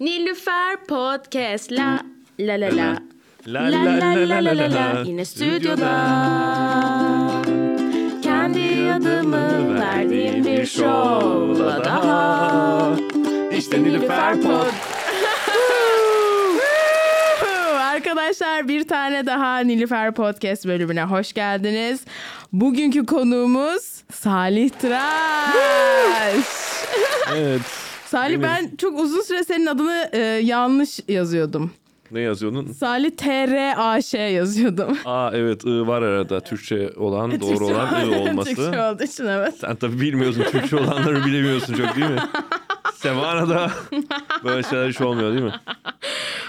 Nilüfer Podcast la la la la. La La la la la la la yine stüdyoda. Kendi adımı verdiğim bir şovla daha. İşte Nilüfer Pod. Arkadaşlar bir tane daha Nilüfer Podcast bölümüne hoş geldiniz. Bugünkü konuğumuz Salih Tıraş. Evet. Salih ben çok uzun süre senin adını e, yanlış yazıyordum. Ne yazıyordun? Salih T-R-A-Ş yazıyordum. Aa evet I var arada. Türkçe olan, doğru olan I olması. Türkçe olduğu için evet. Sen tabii bilmiyorsun. Türkçe olanları bilemiyorsun çok değil mi? Sevana'da böyle şeyler hiç olmuyor değil mi?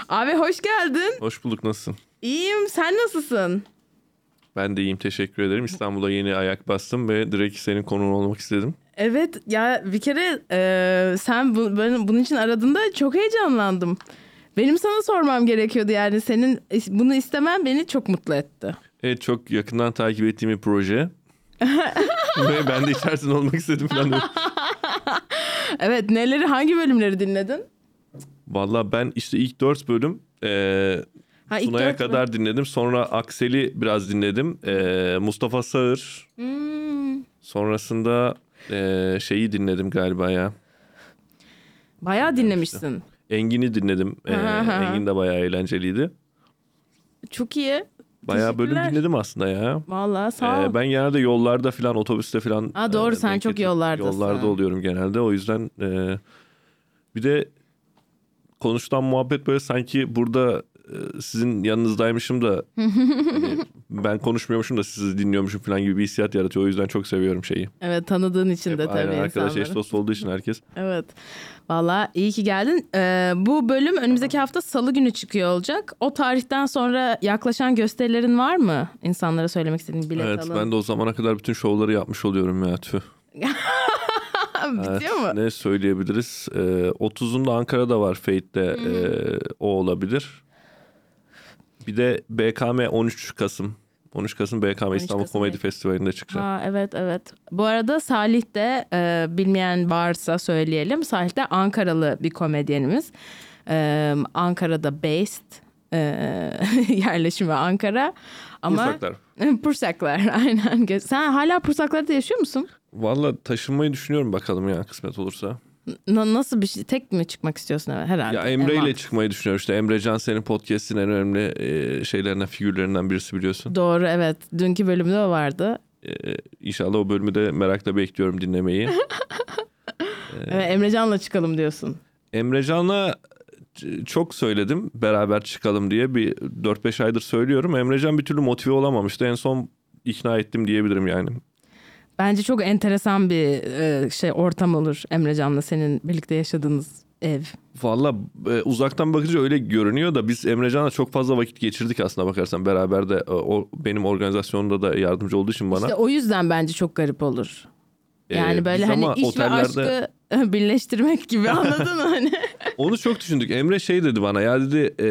Abi hoş geldin. Hoş bulduk nasılsın? İyiyim sen nasılsın? Ben de iyiyim teşekkür ederim. İstanbul'a yeni ayak bastım ve direkt senin konuğun olmak istedim. Evet ya bir kere e, sen bu, ben bunun için aradığında çok heyecanlandım. Benim sana sormam gerekiyordu yani senin bunu istemen beni çok mutlu etti. Evet çok yakından takip ettiğim bir proje. ve ben de içerisinde olmak istedim falan. Evet neleri hangi bölümleri dinledin? Valla ben işte ilk dört bölüm eee Ha, ilk Sunay'a kadar dinledim. Sonra Aksel'i biraz dinledim. Eee, Mustafa Sağır. Hmm, Sonrasında eee, şeyi dinledim galiba ya. bayağı dinlemişsin. Engin'i dinledim. Aha. Engin de bayağı eğlenceliydi. Çok iyi. Bayağı bölüm dinledim aslında ya. Vallahi sağ ol. Eee, ben genelde yollarda falan otobüste falan. Ha, doğru, eee, sen çok yollardasın. Yollarda oluyorum genelde. O yüzden eee, bir de konuşulan muhabbet böyle sanki burada sizin yanınızdaymışım da hani ben konuşmuyormuşum da sizi dinliyormuşum falan gibi bir hissiyat yaratıyor. O yüzden çok seviyorum şeyi. Evet tanıdığın için de Hep tabii aynen arkadaş eş dost olduğu için herkes. Evet. Vallahi iyi ki geldin. Ee, bu bölüm önümüzdeki hafta salı günü çıkıyor olacak. O tarihten sonra yaklaşan gösterilerin var mı? İnsanlara söylemek istediğin bilet evet alın. ben de o zamana kadar bütün şovları yapmış oluyorum ya tüh. Bitiyor mu? Ne söyleyebiliriz? Ee, 30'unda Ankara'da var Fate'de ee, o olabilir. Bir de BKM 13 Kasım. 13 Kasım BKM 13 İstanbul Kasım, Komedi. Festivali'nde çıkacağım. Ha, evet evet. Bu arada Salih de e, bilmeyen varsa söyleyelim. Salih de Ankaralı bir komedyenimiz. E, Ankara'da based. E, yerleşimi Ankara. Ama Bursaklar. Pursaklar aynen. Sen hala Pursaklar'da yaşıyor musun? Valla taşınmayı düşünüyorum bakalım ya kısmet olursa. Na- nasıl bir şey? Tek mi çıkmak istiyorsun eve? herhalde? Ya Emre ile çıkmayı düşünüyorum işte. Emre Can senin podcast'in en önemli ee, şeylerinden, figürlerinden birisi biliyorsun. Doğru evet. Dünkü bölümde o vardı. Ee, inşallah o bölümü de merakla bekliyorum dinlemeyi. Evet, Emrecan'la çıkalım diyorsun. Emrecan'la ç- çok söyledim beraber çıkalım diye bir 4-5 aydır söylüyorum. Emrecan bir türlü motive olamamıştı. En son ikna ettim diyebilirim yani. Bence çok enteresan bir e, şey ortam olur Emrecan'la senin birlikte yaşadığınız ev. Valla e, uzaktan bakınca öyle görünüyor da biz Emrecan'la çok fazla vakit geçirdik aslında bakarsan. Beraber de e, o, benim organizasyonumda da yardımcı olduğu için bana. İşte o yüzden bence çok garip olur. Yani Ee, böyle hani iş ve aşkı birleştirmek gibi anladın mı hani? Onu çok düşündük. Emre şey dedi bana ya dedi e,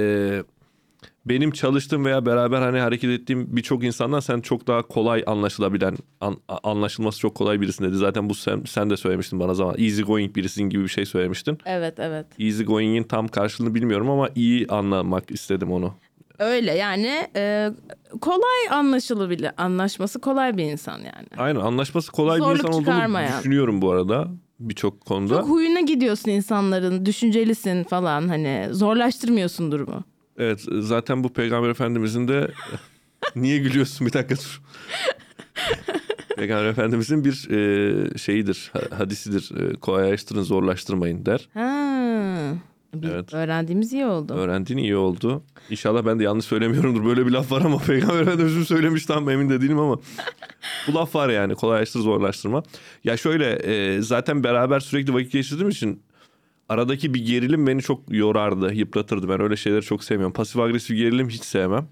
benim çalıştığım veya beraber hani hareket ettiğim birçok insandan sen çok daha kolay anlaşılabilen, an- anlaşılması çok kolay birisin dedi. Zaten bu sen, sen de söylemiştin bana zaman. Easy going birisin gibi bir şey söylemiştin. evet evet. Easy going'in tam karşılığını bilmiyorum ama iyi anlamak istedim onu. Öyle yani e, kolay anlaşılabilir. Anlaşması kolay bir insan yani. Aynen anlaşması kolay bir Zorluk insan olduğunu düşünüyorum bu arada birçok konuda. Çok huyuna gidiyorsun insanların, düşüncelisin falan hani zorlaştırmıyorsun durumu. Evet zaten bu Peygamber Efendimizin de niye gülüyorsun bir dakika dur. Peygamber Efendimizin bir e, şeyidir, ha- hadisidir. E, kolaylaştırın, zorlaştırmayın der. Ha. Bir Evet. öğrendiğimiz iyi oldu. Öğrendiğin iyi oldu. İnşallah ben de yanlış söylemiyorumdur. Böyle bir laf var ama Peygamber Efendimiz mi söylemiş tam emin de değilim ama. bu laf var yani kolaylaştır, zorlaştırma. Ya şöyle e, zaten beraber sürekli vakit geçirdiğim için aradaki bir gerilim beni çok yorardı, yıpratırdı. Ben öyle şeyleri çok sevmiyorum. Pasif agresif gerilim hiç sevmem.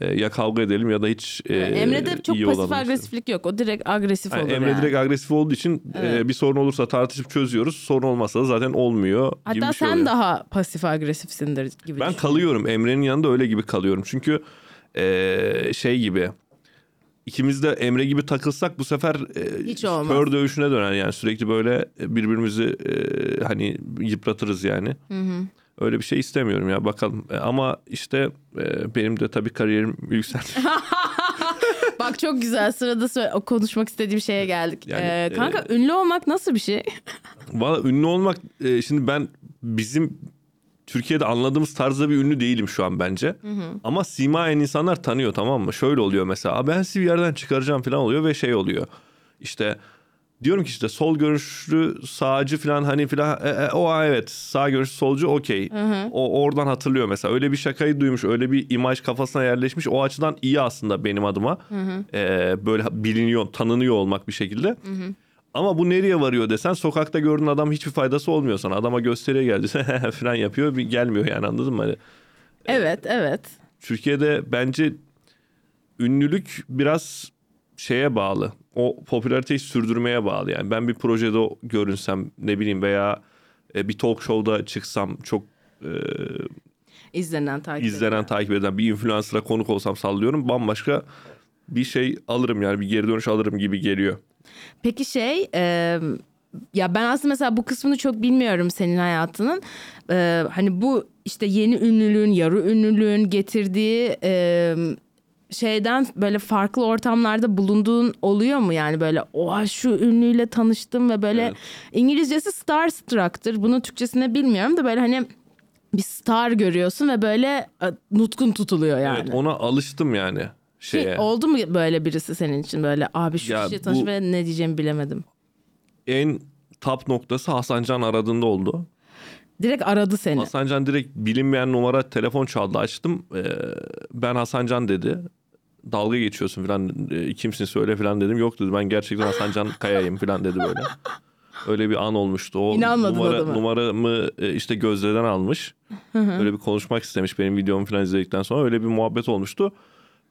E, ya kavga edelim ya da hiç e, Emre'de çok iyi pasif agresiflik yok. O direkt agresif Yani olur Emre yani. direkt agresif olduğu için e, bir sorun olursa tartışıp çözüyoruz. Sorun olmazsa da zaten olmuyor gibi Hatta bir şey sen oluyor. daha pasif agresifsindir gibi Ben kalıyorum. Emre'nin yanında öyle gibi kalıyorum. Çünkü e, şey gibi ikimiz de Emre gibi takılsak bu sefer e, spor dövüşüne döner yani sürekli böyle birbirimizi e, hani yıpratırız yani. Öyle bir şey istemiyorum ya bakalım. E, ama işte e, benim de tabii kariyerim yükseldi. Bak çok güzel sırada sö- o konuşmak istediğim şeye geldik. Yani, Ee, kanka e, ünlü olmak nasıl bir şey? Valla ünlü olmak e, şimdi ben bizim Türkiye'de anladığımız tarzda bir ünlü değilim şu an bence. Ama simayen insanlar tanıyor tamam mı? Şöyle oluyor mesela "Aa, ben sizi bir yerden çıkaracağım falan oluyor ve şey oluyor. İşte diyorum ki işte sol görüşlü sağcı falan hani falan e, e, o evet sağ görüşlü solcu okey. O oradan hatırlıyor mesela. Öyle bir şakayı duymuş öyle bir imaj kafasına yerleşmiş. O açıdan iyi aslında benim adıma. E, böyle biliniyor tanınıyor olmak bir şekilde. Ama bu nereye varıyor desen sokakta gördüğün adam hiçbir faydası olmuyor sana. Adama gösteriye geldi falan yapıyor bir gelmiyor yani anladın mı? Hani Evet evet. Türkiye'de bence ünlülük biraz şeye bağlı. O popülariteyi sürdürmeye bağlı yani. Ben bir projede görünsem ne bileyim veya e, bir talk show'da çıksam çok e, İzlenen takip izlenen edilen. takip eden bir influencer'a konuk olsam sallıyorum bambaşka bir şey alırım yani bir geri dönüş alırım gibi geliyor. Peki şey e, ya ben aslında mesela bu kısmını çok bilmiyorum senin hayatının. E, hani bu işte yeni ünlülüğün, yarı ünlülüğün getirdiği e, şeyden böyle farklı ortamlarda bulunduğun oluyor mu yani böyle oha şu ünlüyle tanıştım ve böyle Evet. İngilizcesi starstruck'tır. Bunun Türkçesini bilmiyorum da böyle hani bir star görüyorsun ve böyle e, nutkun tutuluyor yani. Evet ona alıştım yani Ki şeye. oldu mu böyle birisi senin için böyle abi şu Ya kişiyle tanış ve ne diyeceğimi bilemedim. En top noktası Hasan Can aradığında oldu. Direkt aradı seni. Hasan Can direkt bilinmeyen numara telefon çaldı açtım. Ee, ben Hasan Can dedi. Dalga geçiyorsun falan e, kimsin söyle falan dedim. Yok dedi ben gerçekten Hasan Can Kaya'yım falan dedi böyle. Öyle bir an olmuştu. O İnanmadın numara, numaramı e, işte Gözde'den almış. Öyle bir konuşmak istemiş benim videomu falan izledikten sonra. Öyle bir muhabbet olmuştu.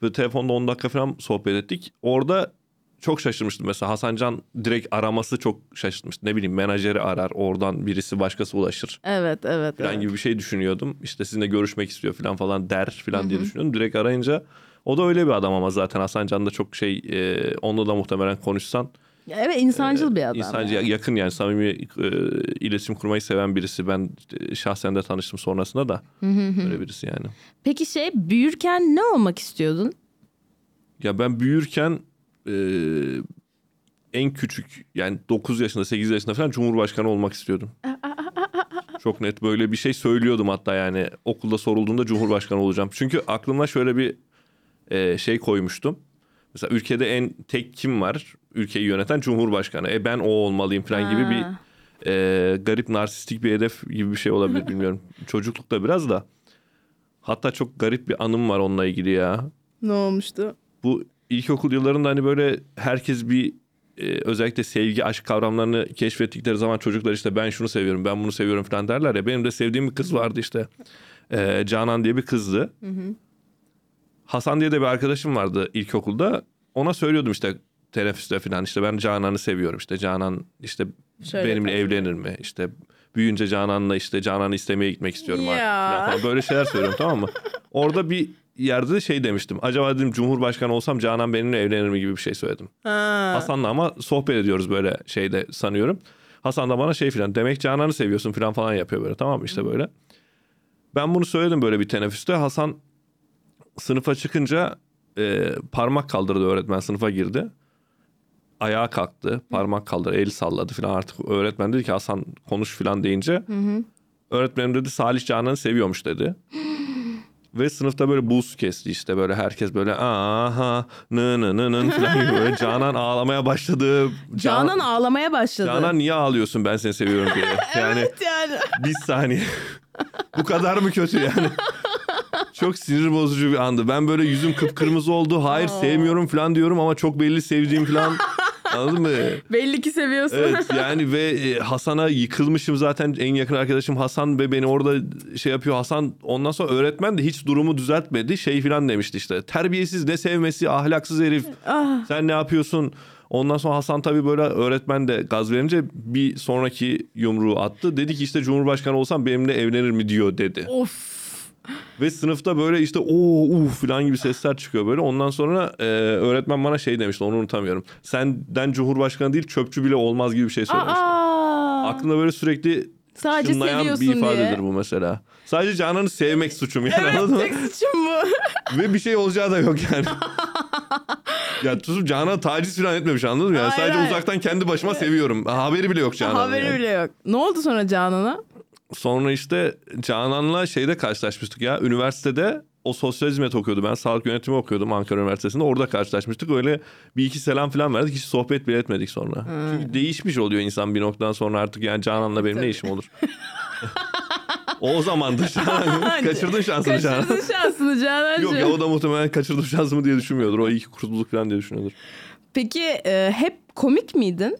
Ve telefonda 10 dakika falan sohbet ettik. Orada çok şaşırmıştım mesela Hasan Can direkt araması çok şaşırtmıştı. Ne bileyim menajeri arar oradan birisi başkası ulaşır Evet evet. falan evet. gibi bir şey düşünüyordum. İşte sizinle görüşmek istiyor falan falan der falan diye düşünüyordum. Direkt arayınca o da öyle bir adam ama zaten Hasan Can da çok şey e, onunla da muhtemelen konuşsan Evet insancıl bir adam. insancı yani. yakın yani samimi e, iletişim kurmayı seven birisi. Ben e, şahsen de tanıştım sonrasında da öyle birisi yani. Peki şey büyürken ne olmak istiyordun? Ya ben büyürken e, en küçük yani 9 yaşında 8 yaşında falan Cumhurbaşkanı olmak istiyordum. Çok net böyle bir şey söylüyordum hatta yani okulda sorulduğunda Cumhurbaşkanı olacağım. Çünkü aklımda şöyle bir e, şey koymuştum. Mesela ülkede en tek kim var? Ülkeyi yöneten Cumhurbaşkanı. E ben o olmalıyım falan gibi bir Ha. e, garip narsistik bir hedef gibi bir şey olabilir bilmiyorum. Çocuklukta biraz da. Hatta çok garip bir anım var onunla ilgili ya Ne olmuştu? bu ilkokul yıllarında hani böyle herkes bir e, özellikle sevgi aşk kavramlarını keşfettikleri zaman çocuklar işte ben şunu seviyorum ben bunu seviyorum falan derler ya benim de sevdiğim bir kız vardı işte E, Canan diye bir kızdı. Hasan diye de bir arkadaşım vardı ilkokulda ona söylüyordum işte teneffüste falan işte ben Canan'ı seviyorum işte Canan işte Şöyle benimle yapalım. evlenir mi işte büyüyünce Canan'la işte Canan'ı istemeye gitmek istiyorum artık falan. böyle şeyler söylüyorum tamam mı? Orada bir yerde de şey demiştim. Acaba dedim Cumhurbaşkanı olsam Canan benimle evlenir mi gibi bir şey söyledim. Ha. Hasan'la ama sohbet ediyoruz böyle şeyde sanıyorum. Hasan da bana şey filan demek Canan'ı seviyorsun filan falan yapıyor böyle tamam mı işte böyle. Ben bunu söyledim böyle bir teneffüste. Hasan sınıfa çıkınca e, parmak kaldırdı öğretmen sınıfa girdi. Ayağa kalktı parmak kaldırdı el salladı filan artık öğretmen dedi ki Hasan konuş filan deyince. Öğretmenim dedi Salih Canan'ı seviyormuş dedi. Ve sınıfta böyle buz kesti işte böyle herkes böyle aha nı nı nı nı falan gibi böyle Canan ağlamaya başladı. Canan ağlamaya başladı. Canan niye ağlıyorsun ben seni seviyorum diye. Yani yani. bir saniye. Bu kadar mı kötü yani? Çok sinir bozucu bir andı. Ben böyle yüzüm kıpkırmızı oldu. Hayır sevmiyorum falan diyorum ama çok belli sevdiğim falan. Anladın mı? Belli ki seviyorsun. Evet yani ve e, Hasan'a yıkılmışım zaten en yakın arkadaşım Hasan ve beni orada şey yapıyor. Hasan ondan sonra öğretmen de hiç durumu düzeltmedi. Şey falan demişti işte terbiyesiz ne sevmesi ahlaksız herif. Ah. Sen ne yapıyorsun? Ondan sonra Hasan tabii böyle öğretmen de gaz verince bir sonraki yumruğu attı. Dedi ki işte Cumhurbaşkanı olsam benimle evlenir mi diyor dedi. Of. Ve sınıfta böyle işte o uf falan gibi sesler çıkıyor böyle. Ondan sonra e, öğretmen bana şey demişti onu unutamıyorum. Senden Cumhurbaşkanı değil çöpçü bile olmaz gibi bir şey söylemişti. Aa, Aklımda böyle sürekli sadece çınlayan bir ifadedir diye. bu mesela. Sadece Canan'ı sevmek suçum yani Evet anladın mı? tek suçum bu. Ve bir şey olacağı da yok yani. ya tutup Canan taciz falan etmemiş anladın mı? Yani Hayır, sadece hayır. uzaktan kendi başıma seviyorum. Haberi bile yok Canan'ın. Haberi yani. bile yok. Ne oldu sonra Canan'a? Sonra işte Canan'la şeyde karşılaşmıştık ya. Üniversitede o sosyal hizmet okuyordu. Ben sağlık yönetimi okuyordum Ankara Üniversitesi'nde. Orada karşılaşmıştık. Öyle bir iki selam falan verdik. Hiç sohbet bile etmedik sonra. Çünkü değişmiş oluyor insan bir noktadan sonra artık. Yani Canan'la benim ne Tabii. işim olur? o zamandır Canan. Kaçırdın şansını Canan. Kaçırdın şansını Canancığım. Yok ya o da muhtemelen kaçırdım şansımı diye düşünmüyordur. O iyi ki kurtulduk falan diye düşünüyordur. Peki e, hep komik miydin?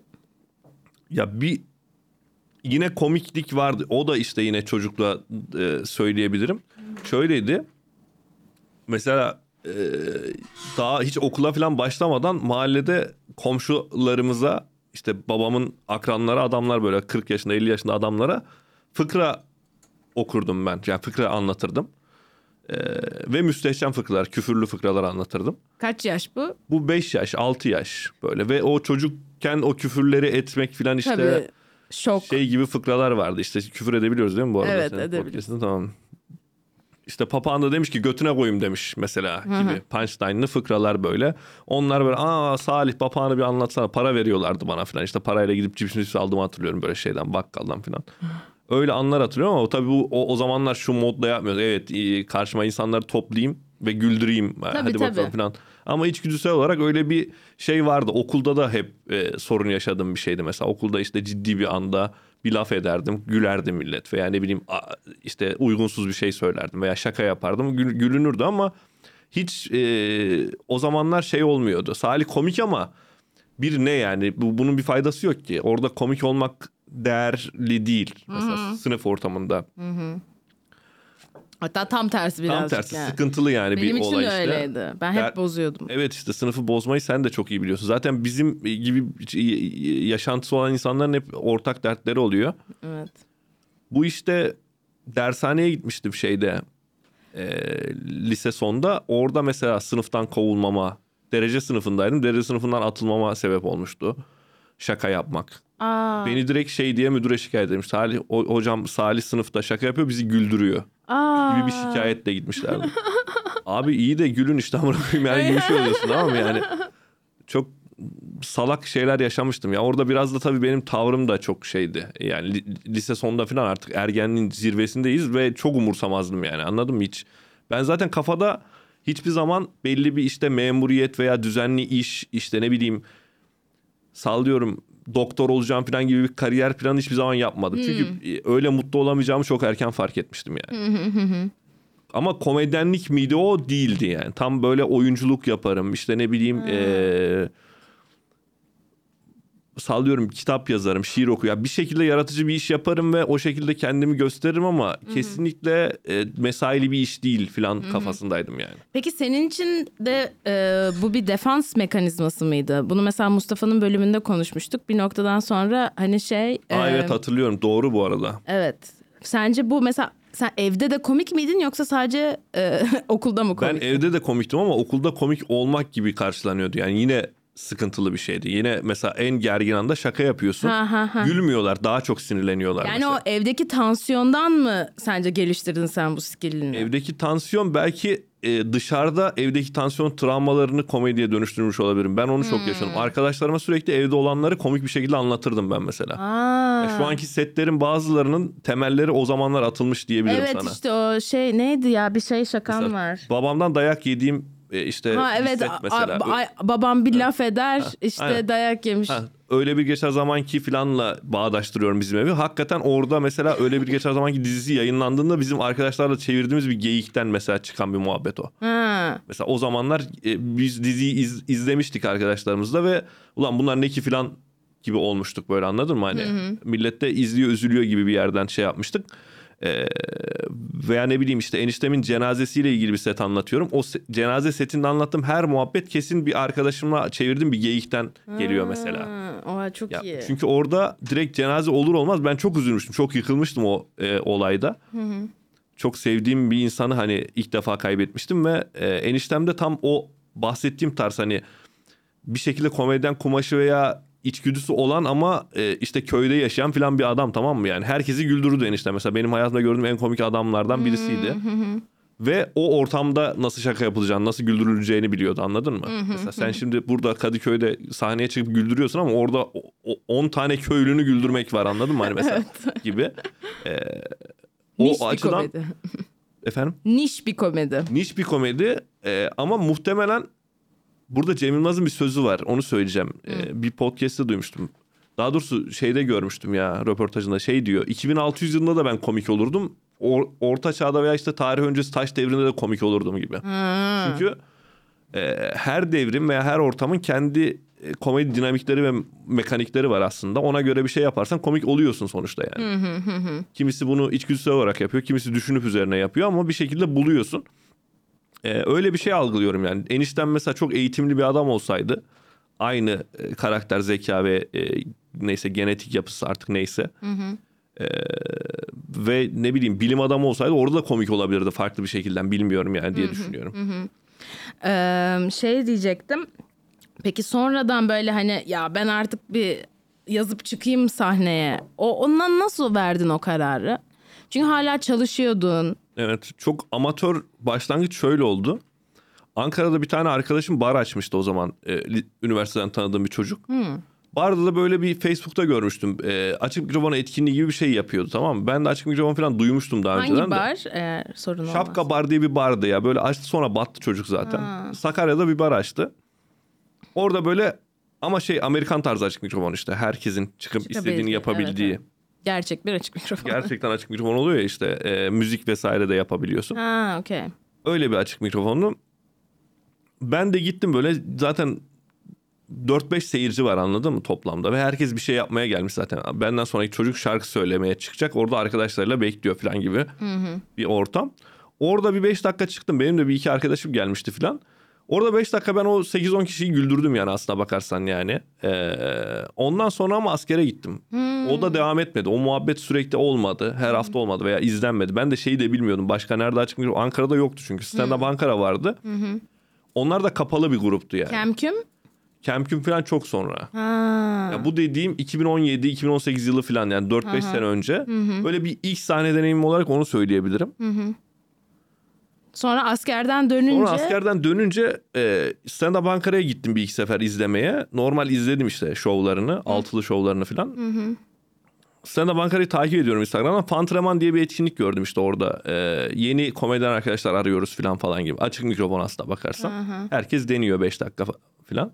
Ya bir yine komiklik vardı. O da işte yine çocukla e, söyleyebilirim. Şöyleydi. Mesela e, daha hiç okula falan başlamadan mahallede komşularımıza işte babamın akranları adamlar böyle 40 yaşında 50 yaşında adamlara fıkra okurdum ben. Yani fıkra anlatırdım. E, ve müstehcen fıkralar, küfürlü fıkralar anlatırdım. Kaç yaş bu? Bu 5 yaş, 6 yaş böyle ve o çocukken o küfürleri etmek falan işte Tabii. Şok. şey gibi fıkralar vardı. İşte küfür edebiliyoruz değil mi bu arada? Evet, edebiliriz. Tamam. İşte papağan da demiş ki götüne koyayım demiş mesela gibi punchline'lı fıkralar böyle. Onlar böyle aa Salih papağanı bir anlatsana para veriyorlardı bana falan. İşte parayla gidip cips cips aldığımı hatırlıyorum böyle şeyden bakkaldan falan. Öyle anlar hatırlıyorum ama tabii bu o, o zamanlar şu modda yapmıyoruz. Evet karşıma insanları toplayayım ve güldüreyim. Hadi bakalım tabii. falan. Ama içgüdüsel olarak öyle bir şey vardı. Okulda da hep e, sorun yaşadığım bir şeydi mesela. Okulda işte ciddi bir anda bir laf ederdim, gülerdi millet veya ne bileyim işte uygunsuz bir şey söylerdim veya şaka yapardım, gül- gülünürdü ama hiç e, o zamanlar şey olmuyordu. Salih komik ama bir ne yani bu, bunun bir faydası yok ki. Orada komik olmak değerli değil mesela sınıf ortamında. Hatta tam tersi birazcık. Tam tersi yani. sıkıntılı yani Benim bir için olay işte. öyleydi. Ben hep Der- bozuyordum. Evet işte sınıfı bozmayı sen de çok iyi biliyorsun. Zaten bizim gibi yaşantısı olan insanların hep ortak dertleri oluyor. Evet. Bu işte dershaneye gitmiştim şeyde e, lise sonda. Orada mesela sınıftan kovulmama, derece sınıfındaydım. Derece sınıfından atılmama sebep olmuştu. Şaka yapmak. Aa. Beni direkt şey diye müdüre şikayet etmiş. Salih, hocam Salih sınıfta şaka yapıyor bizi güldürüyor Aa. gibi bir şikayetle gitmişlerdi. Abi iyi de gülün işte amına koyayım yani şey oluyorsun tamam mı yani. Çok salak şeyler yaşamıştım ya. Orada biraz da tabii benim tavrım da çok şeydi. Yani li- lise sonunda falan artık ergenliğin zirvesindeyiz ve çok umursamazdım yani anladın mı hiç? Ben zaten kafada hiçbir zaman belli bir işte memuriyet veya düzenli iş işte ne bileyim sallıyorum doktor olacağım falan gibi bir kariyer planı hiçbir zaman yapmadım. Çünkü öyle mutlu olamayacağımı çok erken fark etmiştim yani. Ama komedyenlik miydi o değildi yani. Tam böyle oyunculuk yaparım işte ne bileyim eee, sallıyorum kitap yazarım, şiir okuyarım. Bir şekilde yaratıcı bir iş yaparım ve o şekilde kendimi gösteririm ama kesinlikle e, mesaili bir iş değil falan kafasındaydım yani. Peki senin için de e, bu bir defans mekanizması mıydı? Bunu mesela Mustafa'nın bölümünde konuşmuştuk. Bir noktadan sonra hani şey... Aa, e, evet hatırlıyorum doğru bu arada. Evet. Sence bu mesela sen evde de komik miydin yoksa sadece e, okulda mı Ben komik? evde de komiktim ama okulda komik olmak gibi karşılanıyordu. Yani yine sıkıntılı bir şeydi. Yine mesela en gergin anda şaka yapıyorsun. Ha, ha, ha. Gülmüyorlar. Daha çok sinirleniyorlar yani mesela. o evdeki tansiyondan mı sence geliştirdin sen bu skillini? Evdeki tansiyon belki e, dışarıda evdeki tansiyon travmalarını komediye dönüştürmüş olabilirim. Ben onu çok Hmm. yaşadım. Arkadaşlarıma sürekli evde olanları komik bir şekilde anlatırdım ben mesela. Aa. Ya Şu anki setlerin bazılarının temelleri o zamanlar atılmış diyebilirim Evet sana. işte o şey neydi ya bir şey şakam Mesela var. Babamdan dayak yediğim işte Ha evet mesela. a- a- babam bir laf eder işte aynen. dayak yemiş. Ha, öyle bir geçer zamanki filanla bağdaştırıyorum bizim evi. Hakikaten orada mesela öyle bir geçer zamanki dizisi yayınlandığında bizim arkadaşlarla çevirdiğimiz bir geyikten mesela çıkan bir muhabbet o. Ha. Mesela o zamanlar e, biz diziyi iz- izlemiştik arkadaşlarımızla ve ulan bunlar ne ki filan gibi olmuştuk böyle anladın mı? Hani millet de izliyor üzülüyor gibi bir yerden şey yapmıştık. Ee, veya ne bileyim işte eniştemin cenazesiyle ilgili bir set anlatıyorum. O se- cenaze setinde anlattığım her muhabbet kesin bir arkadaşımla çevirdiğim bir geyikten geliyor mesela. Ha, Oha çok Ya, iyi. çünkü orada direkt cenaze olur olmaz ben çok üzülmüştüm. Çok yıkılmıştım o e, olayda. çok sevdiğim bir insanı hani ilk defa kaybetmiştim ve e, eniştem de tam o bahsettiğim tarz hani bir şekilde komedyen kumaşı veya içgüdüsü olan ama e, işte köyde yaşayan falan bir adam tamam mı yani herkesi güldürürdü enişte mesela benim hayatımda gördüğüm en komik adamlardan birisiydi. Ve o ortamda nasıl şaka yapılacağını, nasıl güldürüleceğini biliyordu anladın mı? Mesela sen şimdi burada Kadıköy'de sahneye çıkıp güldürüyorsun ama orada o- o- 10 tane köylünü güldürmek var anladın mı? Hani mesela gibi. Ee, Niş o bir açıdan komedi. efendim Niş bir komedi. niş bir komedi e, ama muhtemelen burada Cem Yılmaz'ın bir sözü var onu söyleyeceğim. E, bir podcast'te duymuştum. Daha doğrusu şeyde görmüştüm ya röportajında şey diyor 2600 yılında da ben komik olurdum. Or- orta çağda veya işte tarih öncesi taş devrinde de komik olurdum gibi. Çünkü e, her devrim veya her ortamın kendi e, komedi dinamikleri ve mekanikleri var aslında. Ona göre bir şey yaparsan komik oluyorsun sonuçta yani. Kimisi bunu içgüdüsel olarak yapıyor, kimisi düşünüp üzerine yapıyor ama bir şekilde buluyorsun. E, öyle bir şey algılıyorum yani. Enişten mesela çok eğitimli bir adam olsaydı aynı e, karakter, zeka ve e, neyse genetik yapısı artık neyse. E, ve ne bileyim bilim adamı olsaydı orada da komik olabilirdi farklı bir şekilde bilmiyorum yani diye düşünüyorum. Ee, şey diyecektim. Peki sonradan böyle hani ya ben artık bir yazıp çıkayım sahneye. O ondan nasıl verdin o kararı? Çünkü hala çalışıyordun. Evet çok amatör başlangıç şöyle oldu. Ankara'da bir tane arkadaşım bar açmıştı o zaman. e, üniversiteden tanıdığım bir çocuk. Barda da böyle bir Facebook'ta görmüştüm. E, açık mikrofon etkinliği gibi bir şey yapıyordu tamam mı? Ben de açık mikrofon falan duymuştum daha önceden Hangi de. bar eğer sorun olmaz. Şapka bar diye bir bardı ya. Böyle açtı sonra battı çocuk zaten. Sakarya'da bir bar açtı. Orada böyle ama şey Amerikan tarzı açık mikrofon işte. Herkesin çıkıp istediğini yapabildiği. evet, Gerçek bir açık mikrofon. Gerçekten açık mikrofon oluyor ya işte. e, müzik vesaire de yapabiliyorsun. Ha okey. Öyle bir açık mikrofonlu. Ben de gittim böyle zaten 4-5 seyirci var anladın mı toplamda ve herkes bir şey yapmaya gelmiş zaten. Benden sonraki çocuk şarkı söylemeye çıkacak. Orada arkadaşlarıyla bekliyor falan gibi bir ortam. Orada bir 5 dakika çıktım. Benim de bir iki arkadaşım gelmişti falan. Orada 5 dakika ben o 8-10 kişiyi güldürdüm yani aslına bakarsan yani. Ee, ondan sonra ama askere gittim. O da devam etmedi. O muhabbet sürekli olmadı. Her hafta olmadı veya izlenmedi. Ben de şeyi de bilmiyordum. Başka nerede açık? Ankara'da yoktu çünkü. Stand Up Ankara vardı. Onlar da kapalı bir gruptu yani. Kemküm? Kemküm falan çok sonra. Ha. Ya bu dediğim 2017-2018 yılı falan yani 4-5 sene önce. Böyle bir ilk sahne deneyimim olarak onu söyleyebilirim. Sonra askerden dönünce Sonra askerden dönünce e, Stand Up Ankara'ya gittim bir iki sefer izlemeye. Normal izledim işte şovlarını, altılı şovlarını falan. Stand Up Ankara'yı takip ediyorum Instagram'dan. Fantreman diye bir etkinlik gördüm işte orada. E, yeni komedyen arkadaşlar arıyoruz falan falan gibi. Açık mikrofon aslında bakarsan. Herkes deniyor 5 dakika fa- falan.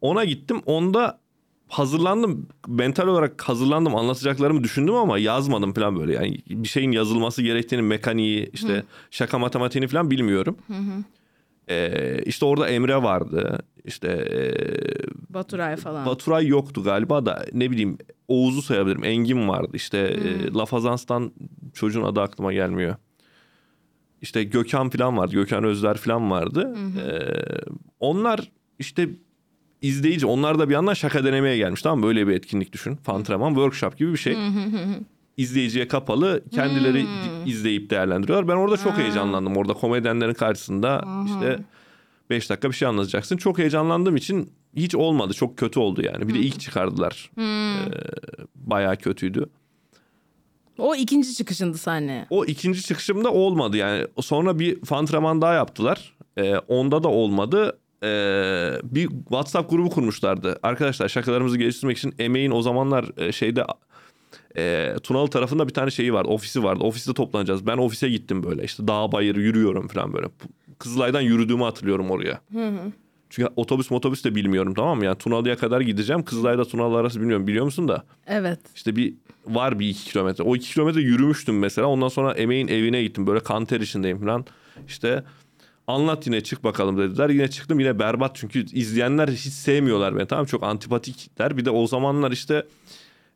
Ona gittim. Onda hazırlandım. Mental olarak hazırlandım. Anlatacaklarımı düşündüm ama yazmadım falan böyle. Yani bir şeyin yazılması gerektiğini, mekaniği, işte şaka matematiğini falan bilmiyorum. Ee, işte orada Emre vardı. İşte ee, Baturay falan. Baturay yoktu galiba da ne bileyim Oğuz'u sayabilirim. Engin vardı. İşte e, Lafazans'tan çocuğun adı aklıma gelmiyor. İşte Gökhan falan vardı. Gökhan Özler falan vardı. Ee, onlar işte izleyici. Onlar da bir yandan şaka denemeye gelmiş. Tamam mı? Böyle bir etkinlik düşün. Fantreman workshop gibi bir şey. İzleyiciye kapalı. Kendileri izleyip değerlendiriyorlar. Ben orada çok heyecanlandım. Orada komedyenlerin karşısında işte 5 dakika bir şey anlatacaksın. Çok heyecanlandığım için hiç olmadı. Çok kötü oldu yani. Bir de ilk çıkardılar. Ee, bayağı kötüydü. O ikinci çıkışındı sahneye. O ikinci çıkışımda olmadı yani. Sonra bir Fantraman daha yaptılar. Ee, onda da olmadı. Ee, bir WhatsApp grubu kurmuşlardı. Arkadaşlar şakalarımızı geliştirmek için emeğin o zamanlar e, şeyde e, Tunalı tarafında bir tane şeyi vardı. Ofisi vardı. Ofiste toplanacağız. Ben ofise gittim böyle. İşte dağ bayır yürüyorum falan böyle. Kızılay'dan yürüdüğümü hatırlıyorum oraya. Çünkü otobüs motobüs de bilmiyorum tamam mı? Yani Tunalı'ya kadar gideceğim. Kızılay'da Tunalı arası bilmiyorum. Biliyor musun da? Evet. İşte bir var bir iki kilometre. O iki kilometre yürümüştüm mesela. Ondan sonra emeğin evine gittim. Böyle kanter içindeyim falan. İşte anlat yine çık bakalım dediler. Yine çıktım yine berbat çünkü izleyenler hiç sevmiyorlar beni. Tamam çok antipatikler. Bir de o zamanlar işte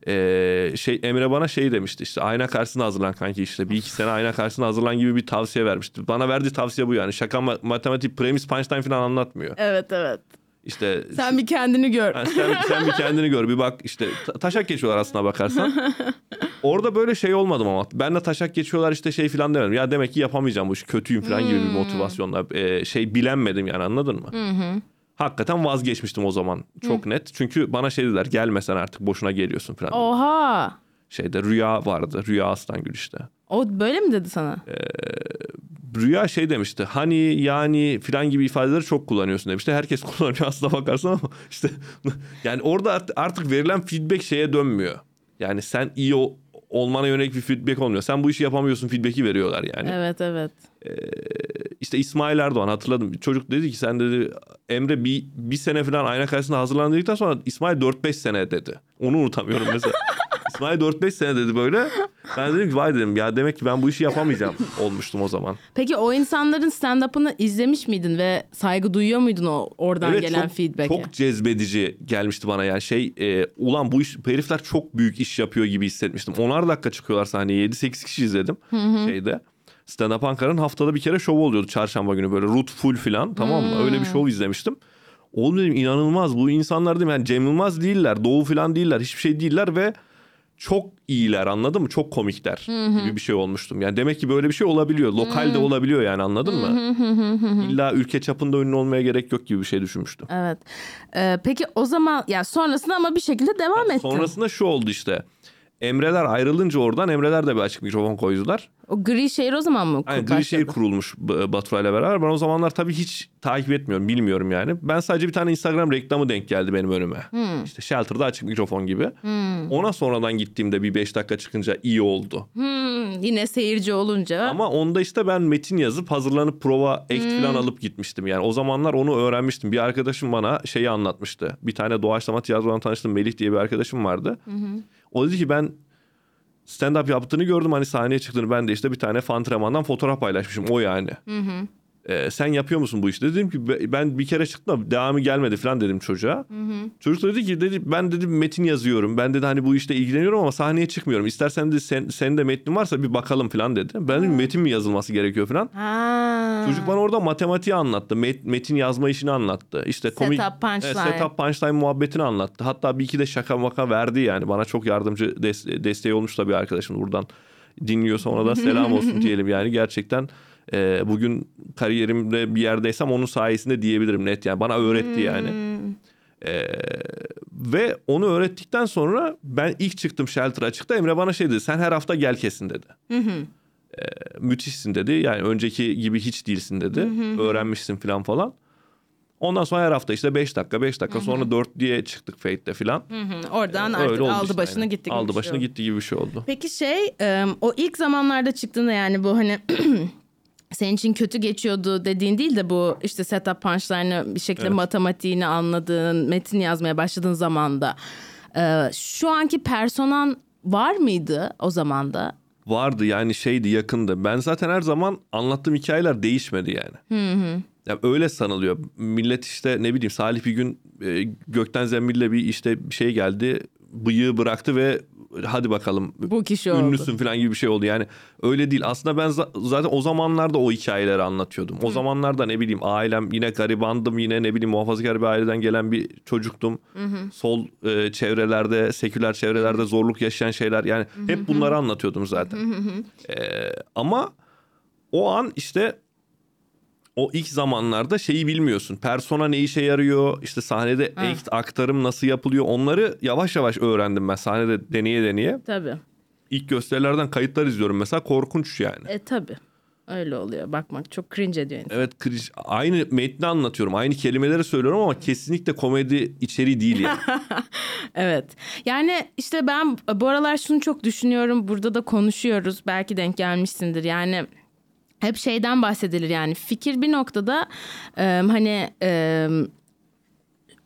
eee, şey Emre bana şey demişti işte ayna karşısına hazırlan kanki işte bir iki sene ayna karşısına hazırlan gibi bir tavsiye vermişti. Bana verdiği tavsiye bu yani şaka ma- matematik premis punchline falan anlatmıyor. Evet evet. İşte Sen bir kendini gör. Sen, sen bir kendini gör bir bak işte ta- taşak geçiyorlar aslına bakarsan. Orada böyle şey olmadım ama ben de taşak geçiyorlar işte şey falan demedim. Ya demek ki yapamayacağım bu işi kötüyüm falan gibi bir motivasyonla e, şey bilenmedim yani anladın mı? Hakikaten vazgeçmiştim o zaman çok net. Çünkü bana şey dediler gelmesen artık boşuna geliyorsun falan. Oha. Şeyde rüya vardı rüya Aslangül işte. O böyle mi dedi sana? Rüya şey demişti hani yani filan gibi ifadeleri çok kullanıyorsun demişti. Herkes kullanıyor aslına bakarsan ama işte yani orada art- artık verilen feedback şeye dönmüyor. Yani sen iyi ol- olmana yönelik bir feedback olmuyor. Sen bu işi yapamıyorsun feedback'i veriyorlar yani. Evet evet. İşte İsmail Erdoğan hatırladım. Çocuk dedi ki sen dedi Emre bir, bir sene falan ayna karşısında hazırlan dedikten sonra İsmail 4-5 sene dedi. Onu unutamıyorum mesela. İsmail 4-5 sene dedi böyle. Ben dedim ki vay dedim ya demek ki ben bu işi yapamayacağım olmuştum o zaman. Peki o insanların stand-up'ını izlemiş miydin ve saygı duyuyor muydun o oradan Evet, gelen çok, feedback'e? Çok cezbedici gelmişti bana yani şey e, ulan bu iş bu herifler çok büyük iş yapıyor gibi hissetmiştim. Onar dakika çıkıyorlar sahneye 7-8 kişi izledim şeyde. Stand Up Ankara'nın haftada bir kere şov oluyordu çarşamba günü böyle root full falan tamam mı? Öyle bir şov izlemiştim. Oğlum dedim inanılmaz bu insanlar dedim yani Cem Yılmaz değiller Doğu falan değiller hiçbir şey değiller ve çok iyiler anladın mı? Çok komikler gibi bir şey olmuştum. Yani demek ki böyle bir şey olabiliyor. Lokalde olabiliyor yani anladın mı? İlla ülke çapında ünlü olmaya gerek yok gibi bir şey düşünmüştüm. Evet. Ee, peki o zaman ya sonrasında ama bir şekilde devam ettin. Sonrasında şu oldu işte. Emreler ayrılınca oradan Emreler de bir açık mikrofon koydular. O gri şehir o zaman mı Yani gri şey kurulmuş Baturay'la beraber. Ben o zamanlar tabii hiç takip etmiyorum, bilmiyorum yani. Ben sadece bir tane Instagram reklamı denk geldi benim önüme. İşte Shelter'da açık mikrofon gibi. Ona sonradan gittiğimde bir 5 dakika çıkınca iyi oldu. Hmm, yine seyirci olunca. Ama onda işte ben metin yazıp hazırlanıp prova act falan alıp gitmiştim. Yani o zamanlar onu öğrenmiştim. Bir arkadaşım bana şeyi anlatmıştı. Bir tane doğaçlama tiyatrodan tanıştım. Melih diye bir arkadaşım vardı. O dedi ki ben stand-up yaptığını gördüm. Hani sahneye çıktığını ben de işte bir tane fantremandan fotoğraf paylaşmışım. O yani. Ee, sen yapıyor musun bu işi? Dedim ki "Be- ben bir kere çıktım da devamı gelmedi falan dedim çocuğa. Çocuk da dedi ki dedi ben dedi metin yazıyorum. Ben dedi hani bu işte ilgileniyorum ama sahneye çıkmıyorum. İstersen de sen, senin de metnin varsa bir bakalım falan dedi. Ben dedim metin mi yazılması gerekiyor falan. Ha. Çocuk bana orada matematiği anlattı. Met- metin yazma işini anlattı. İşte komik Setup, punchline. Evet, setup punchline muhabbetini anlattı. Hatta bir iki de şaka maka verdi yani. Bana çok yardımcı des- desteği olmuş da bir arkadaşım buradan dinliyorsa ona da selam olsun diyelim yani. Gerçekten e, bugün kariyerimde bir yerdeysem onun sayesinde diyebilirim net yani. Bana öğretti yani. E, ve onu öğrettikten sonra ben ilk çıktım Shelter açıkta Emre bana şey dedi. Sen her hafta gel kesin dedi müthişsin dedi. Yani önceki gibi hiç değilsin dedi. Öğrenmişsin falan falan. Ondan sonra her hafta işte 5 dakika 5 dakika sonra 4 diye çıktık Fate'de falan. Hı, Oradan Öyle artık aldı işte, başını aynen. gitti. gibi Aldı şey başını oldu. gitti gibi bir şey oldu. Peki şey e, o ilk zamanlarda çıktığında yani bu hani senin için kötü geçiyordu dediğin değil de bu işte setup punchline'ı bir şekilde Evet. matematiğini anladığın, metin yazmaya başladığın zamanda e, şu anki personan var mıydı o zamanda? Vardı yani şeydi yakındı. Ben zaten her zaman anlattığım hikayeler değişmedi yani. Ya öyle sanılıyor. Millet işte ne bileyim Salih bir gün e, gökten zembille bir işte bir şey geldi. Bıyığı bıraktı ve hadi bakalım Bu kişi oldu. ünlüsün falan gibi bir şey oldu. Yani öyle değil. Aslında ben za- zaten o zamanlarda o hikayeleri anlatıyordum. O zamanlarda ne bileyim ailem yine garibandım. Yine ne bileyim muhafazakar bir aileden gelen bir çocuktum. Sol e, çevrelerde, seküler çevrelerde zorluk yaşayan şeyler. Yani hep bunları anlatıyordum zaten. E, ama o an işte o ilk zamanlarda şeyi bilmiyorsun. Persona ne işe yarıyor? İşte sahnede act, aktarım nasıl yapılıyor? Onları yavaş yavaş öğrendim ben sahnede deneye deneye. Tabii. İlk gösterilerden kayıtlar izliyorum mesela korkunç yani. E tabii. Öyle oluyor. Bakmak çok cringe ediyor insan. Evet kriz- aynı metni anlatıyorum. Aynı kelimeleri söylüyorum ama kesinlikle komedi içeriği değil yani. Evet. Yani işte ben bu aralar şunu çok düşünüyorum. Burada da konuşuyoruz. Belki denk gelmişsindir. Yani hep şeyden bahsedilir yani fikir bir noktada e, hani e,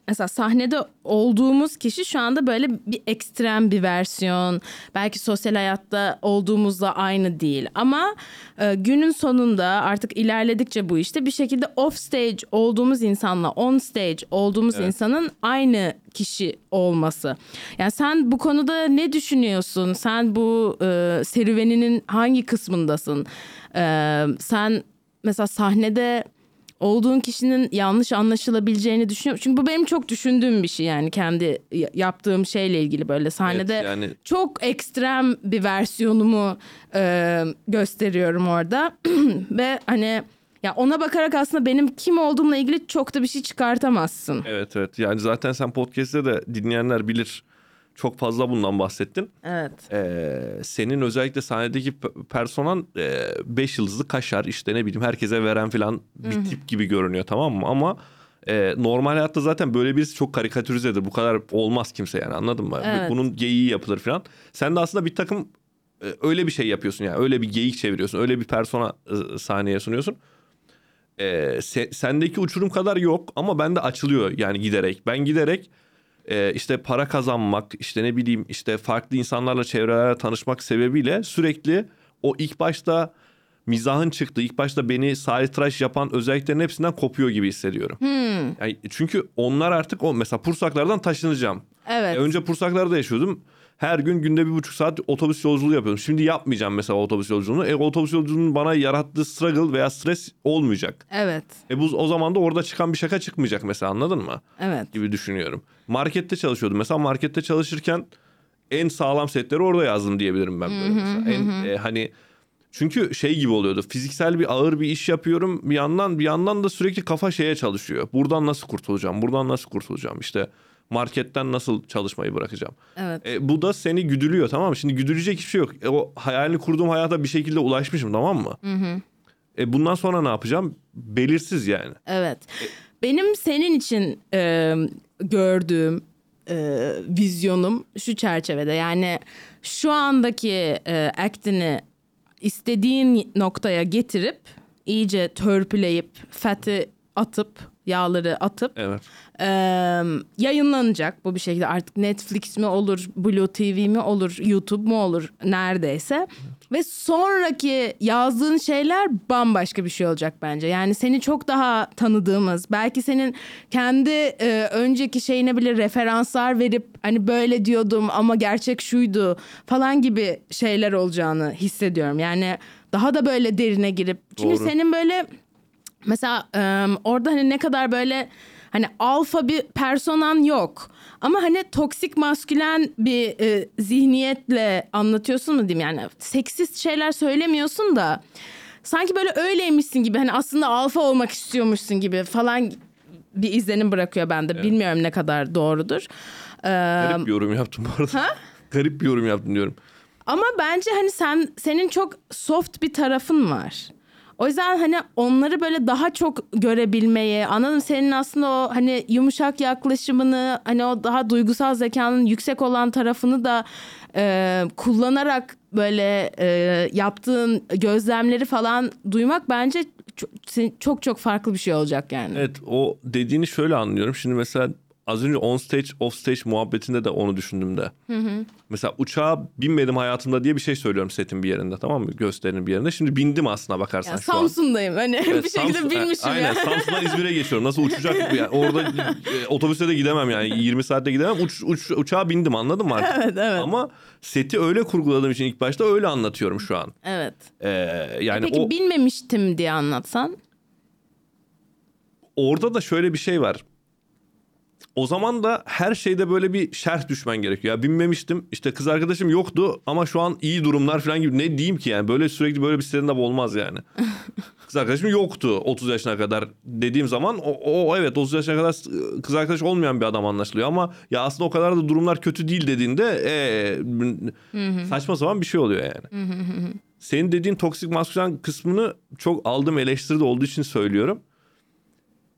mesela sahnede olduğumuz kişi şu anda böyle bir ekstrem bir versiyon. Belki sosyal hayatta olduğumuzla aynı değil. Ama e, günün sonunda artık ilerledikçe bu işte bir şekilde off stage olduğumuz insanla on stage olduğumuz insanın aynı kişi olması. Yani sen bu konuda ne düşünüyorsun? Sen bu e, serüveninin hangi kısmındasın? E, sen mesela sahnede olduğun kişinin yanlış anlaşılabileceğini düşünüyorum. Çünkü bu benim çok düşündüğüm bir şey yani kendi yaptığım şeyle ilgili böyle sahnede Evet, yani çok ekstrem bir versiyonumu e, gösteriyorum orada ve hani ya ona bakarak aslında benim kim olduğumla ilgili çok da bir şey çıkartamazsın. evet evet yani zaten sen podcast'te de dinleyenler bilir çok fazla bundan bahsettin. Evet. Ee, senin özellikle sahnedeki pe- personan 5 yıldızlı kaşar işte ne bileyim herkese veren falan bir tip gibi görünüyor tamam mı? Ama e, normal hayatta zaten böyle birisi çok karikatürizedir. Bu kadar olmaz kimse yani anladın mı? Evet. Bunun geyiği yapılır falan. Sen de aslında bir takım e, öyle bir şey yapıyorsun yani. Öyle bir geyik çeviriyorsun. Öyle bir persona e, sahneye sunuyorsun. E, se- sendeki uçurum kadar yok ama bende açılıyor yani giderek. Ben giderek e, işte para kazanmak, işte ne bileyim işte farklı insanlarla çevrelerle tanışmak sebebiyle sürekli o ilk başta mizahın çıktığı, ilk başta beni tıraş yapan özelliklerin hepsinden kopuyor gibi hissediyorum. Yani çünkü onlar artık o mesela Pursaklardan taşınacağım. Evet. E, önce Pursaklar'da yaşıyordum. Her gün günde bir buçuk saat otobüs yolculuğu yapıyordum. Şimdi yapmayacağım mesela otobüs yolculuğunu. E, otobüs yolculuğunun bana yarattığı struggle veya stres olmayacak. Evet. E bu o zaman da orada çıkan bir şaka çıkmayacak mesela anladın mı? Evet. gibi düşünüyorum. Markette çalışıyordum. Mesela markette çalışırken en sağlam setleri orada yazdım diyebilirim ben böyle mesela. En, e, hani çünkü şey gibi oluyordu. Fiziksel bir ağır bir iş yapıyorum bir yandan bir yandan da sürekli kafa şeye çalışıyor. Buradan nasıl kurtulacağım? Buradan nasıl kurtulacağım? İşte marketten nasıl çalışmayı bırakacağım? Evet. E, bu da seni güdülüyor tamam mı? Şimdi güdülecek hiçbir şey yok. E, o hayalini kurduğum hayata bir şekilde ulaşmışım tamam mı? E, bundan sonra ne yapacağım? Belirsiz yani. Evet. Benim senin için e, gördüğüm e, vizyonum şu çerçevede. Yani şu andaki e, actini istediğin noktaya getirip iyice törpüleyip fati atıp yağları atıp Evet. E, yayınlanacak bu bir şekilde artık Netflix mi olur, Blue TV mi olur, YouTube mu olur neredeyse. Ve sonraki yazdığın şeyler bambaşka bir şey olacak bence. Yani seni çok daha tanıdığımız, belki senin kendi e, önceki şeyine bile referanslar verip hani böyle diyordum ama gerçek şuydu falan gibi şeyler olacağını hissediyorum. Yani daha da böyle derine girip çünkü Doğru. senin böyle Mesela e, orada hani ne kadar böyle hani alfa bir personan yok. Ama hani toksik maskülen bir e, zihniyetle anlatıyorsun mu diyeyim yani seksist şeyler söylemiyorsun da sanki böyle öyleymişsin gibi hani aslında alfa olmak istiyormuşsun gibi falan bir izlenim bırakıyor bende. Bilmiyorum ne kadar doğrudur. Ee, Garip bir yorum yaptım bu arada. Garip bir yorum yaptım diyorum. ama bence hani sen senin çok soft bir tarafın var. O yüzden hani onları böyle daha çok görebilmeyi, anladım senin aslında o hani yumuşak yaklaşımını, hani o daha duygusal zekanın yüksek olan tarafını da e, kullanarak böyle e, yaptığın gözlemleri falan duymak bence çok, çok farklı bir şey olacak yani. Evet o dediğini şöyle anlıyorum. Şimdi mesela az önce on stage off stage muhabbetinde de onu düşündüm de. Mesela uçağa binmedim hayatımda diye bir şey söylüyorum setin bir yerinde tamam mı? Gösterinin bir yerinde. Şimdi bindim aslında bakarsan Yani şu an. Samsun'dayım hani Evet, bir şekilde Samsun- bilmişim Aynen ya. Samsun'dan İzmir'e geçiyorum. Nasıl uçacak? Yani orada e, otobüste de gidemem yani 20 saatte gidemem. Uç, uç, uçağa bindim anladın mı artık? Evet evet. Ama seti öyle kurguladığım için ilk başta öyle anlatıyorum şu an. Evet. Ee, yani Peki o bilmemiştim diye anlatsan. orada da şöyle bir şey var. O zaman da her şeyde böyle bir şerh düşmen gerekiyor. Ya binmemiştim işte kız arkadaşım yoktu ama şu an iyi durumlar falan gibi ne diyeyim ki yani böyle sürekli böyle bir stand-up olmaz yani. kız arkadaşım yoktu 30 yaşına kadar dediğim zaman o, o evet 30 yaşına kadar kız arkadaş olmayan bir adam anlaşılıyor ama ya aslında o kadar da durumlar kötü değil dediğinde ee, saçma sapan bir şey oluyor yani. Senin dediğin toksik maskülen kısmını çok aldığım eleştiride olduğu için söylüyorum.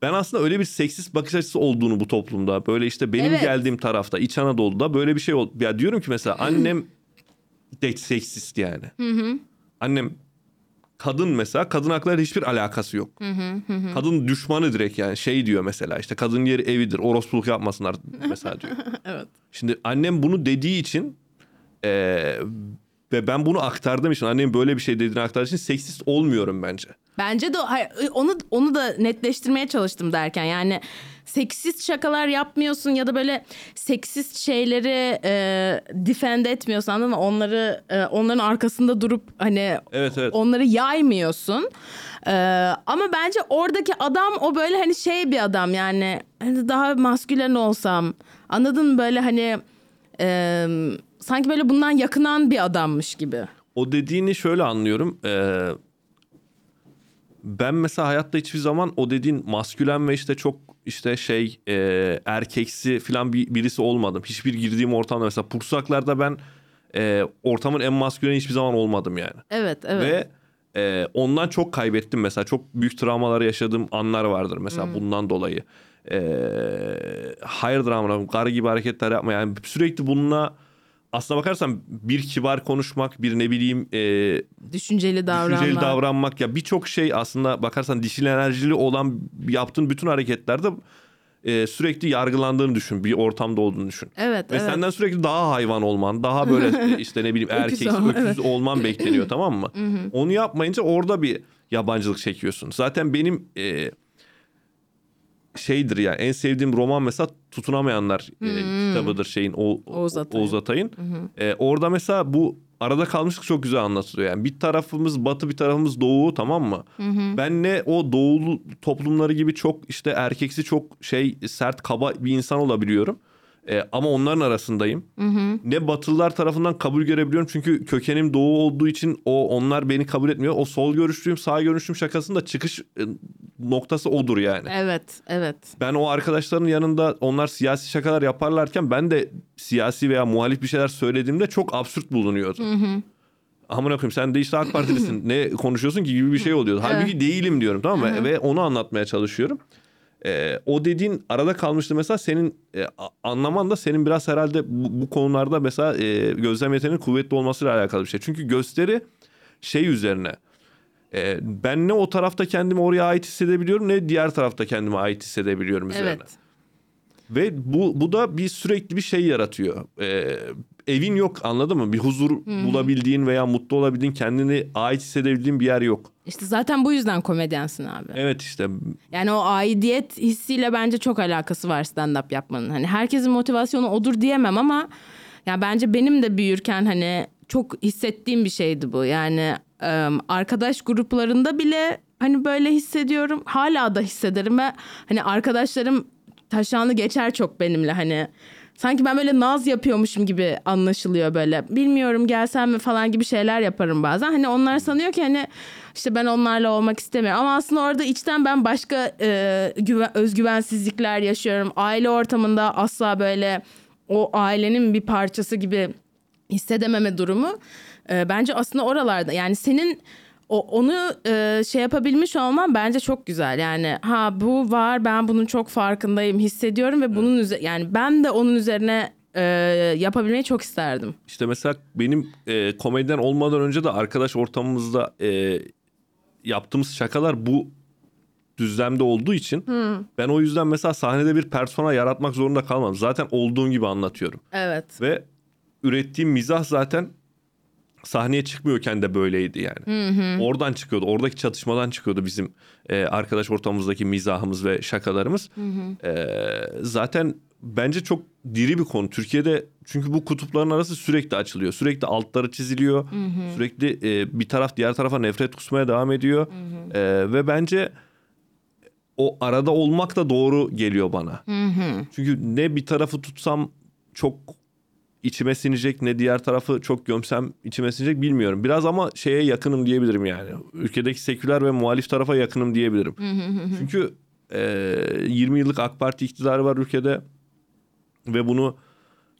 Ben aslında öyle bir seksist bakış açısı olduğunu bu toplumda böyle işte benim Evet. geldiğim tarafta İç Anadolu'da böyle bir şey oldu. Ya diyorum ki mesela annem de seksist yani. Annem kadın mesela kadın hakları hiçbir alakası yok. Kadın düşmanı direkt yani şey diyor mesela işte kadın yeri evidir orospuluk yapmasınlar mesela diyor. Evet. Şimdi annem bunu dediği için eee, ve ben bunu aktardığım için annemin böyle bir şey dediğini aktardığım için seksist olmuyorum bence. Bence de hayır, onu onu da netleştirmeye çalıştım derken yani seksist şakalar yapmıyorsun ya da böyle seksist şeyleri e, defend etmiyorsun anladın mı? Onları e, onların arkasında durup hani Evet, evet. onları yaymıyorsun. E, ama bence oradaki adam o böyle hani şey bir adam yani hani daha maskülen olsam anladın mı böyle hani e, sanki böyle bundan yakınan bir adammış gibi. O dediğini şöyle anlıyorum. Ee, ben mesela hayatta hiçbir zaman o dediğin maskülen ve işte çok işte şey e, erkeksi falan bir, birisi olmadım. Hiçbir girdiğim ortamda mesela pursaklarda ben e, ortamın en maskülen hiçbir zaman olmadım yani. Evet evet. Ve e, ondan çok kaybettim mesela. Çok büyük travmalar yaşadığım anlar vardır mesela bundan dolayı. E, hayırdır amına karı gibi hareketler yapma. Yani sürekli bununla aslına bakarsan bir kibar konuşmak, bir ne bileyim e, Düşünceli davranmak. düşünceli davranmak ya birçok şey aslında bakarsan dişil enerjili olan yaptığın bütün hareketlerde e, sürekli yargılandığını düşün. Bir ortamda olduğunu düşün. Evet, Ve evet. senden sürekli daha hayvan olman, daha böyle e, işte ne bileyim erkek, olman, öküz olman bekleniyor tamam mı? Onu yapmayınca orada bir yabancılık çekiyorsun. Zaten benim e, şeydir ya en sevdiğim roman mesela Tutunamayanlar e, kitabıdır şeyin o, Oğuz Atay'ın. Oğuz Atay'ın. E, orada mesela bu arada kalmışlık çok güzel anlatılıyor. Yani bir tarafımız batı bir tarafımız doğu tamam mı? Ben ne o doğulu toplumları gibi çok işte erkeksi çok şey sert kaba bir insan olabiliyorum. E, ama onların arasındayım. Ne batılılar tarafından kabul görebiliyorum çünkü kökenim doğu olduğu için o onlar beni kabul etmiyor. O sol görüşlüyüm sağ görüşlüyüm şakasında çıkış e, noktası odur yani. Evet, evet. Ben o arkadaşların yanında onlar siyasi şakalar yaparlarken ben de siyasi veya muhalif bir şeyler söylediğimde çok absürt bulunuyordum. Amına koyayım sen de işte AK Partilisin ne konuşuyorsun ki gibi bir şey oluyordu. Halbuki değilim diyorum tamam mı? Ve onu anlatmaya çalışıyorum. Ee, o dediğin arada kalmıştı mesela senin e, anlaman da senin biraz herhalde bu, bu konularda mesela e, gözlem yeteneğinin kuvvetli olmasıyla alakalı bir şey. Çünkü gösteri şey üzerine e, ben ne o tarafta kendimi oraya ait hissedebiliyorum ne diğer tarafta kendimi ait hissedebiliyorum üzerine. Evet. Ve bu, bu da bir sürekli bir şey yaratıyor. Ee, evin yok anladın mı? Bir huzur bulabildiğin veya mutlu olabildiğin, kendini ait hissedebildiğin bir yer yok. İşte zaten bu yüzden komedyensin abi. Evet işte Yani o aidiyet hissiyle bence çok alakası var stand-up yapmanın. Hani herkesin motivasyonu odur diyemem ama ya bence benim de büyürken hani çok hissettiğim bir şeydi bu. Yani arkadaş gruplarında bile hani böyle hissediyorum. Hala da hissederim ve hani arkadaşlarım taşağını geçer çok benimle hani. Sanki ben böyle naz yapıyormuşum gibi anlaşılıyor böyle. Bilmiyorum gelsem mi falan gibi şeyler yaparım bazen. Hani onlar sanıyor ki hani işte ben onlarla olmak istemiyorum. Ama aslında orada içten ben başka e, güven, özgüvensizlikler yaşıyorum. Aile ortamında asla böyle o ailenin bir parçası gibi hissedememe durumu. E, bence aslında oralarda yani senin o onu e, şey yapabilmiş olman bence çok güzel. Yani ha bu var ben bunun çok farkındayım hissediyorum ve bunun üzerine yani ben de onun üzerine e, yapabilmeyi çok isterdim. işte mesela benim e, komedyen olmadan önce de arkadaş ortamımızda e, yaptığımız şakalar bu düzlemde olduğu için ben o yüzden mesela sahnede bir persona yaratmak zorunda kalmam. Zaten olduğum gibi anlatıyorum. Evet. Ve ürettiğim mizah zaten sahneye çıkmıyorken de böyleydi yani. Oradan çıkıyordu. Oradaki çatışmadan çıkıyordu bizim e, arkadaş ortamımızdaki mizahımız ve şakalarımız. E, zaten bence çok diri bir konu. Türkiye'de çünkü bu kutupların arası sürekli açılıyor. Sürekli altları çiziliyor. Sürekli e, bir taraf diğer tarafa nefret kusmaya devam ediyor. E, ve bence o arada olmak da doğru geliyor bana. Çünkü ne bir tarafı tutsam çok içime sinecek ne diğer tarafı çok gömsem içime sinecek bilmiyorum. Biraz ama şeye yakınım diyebilirim yani. Ülkedeki seküler ve muhalif tarafa yakınım diyebilirim. Çünkü e, 20 yıllık AK Parti iktidarı var ülkede ve bunu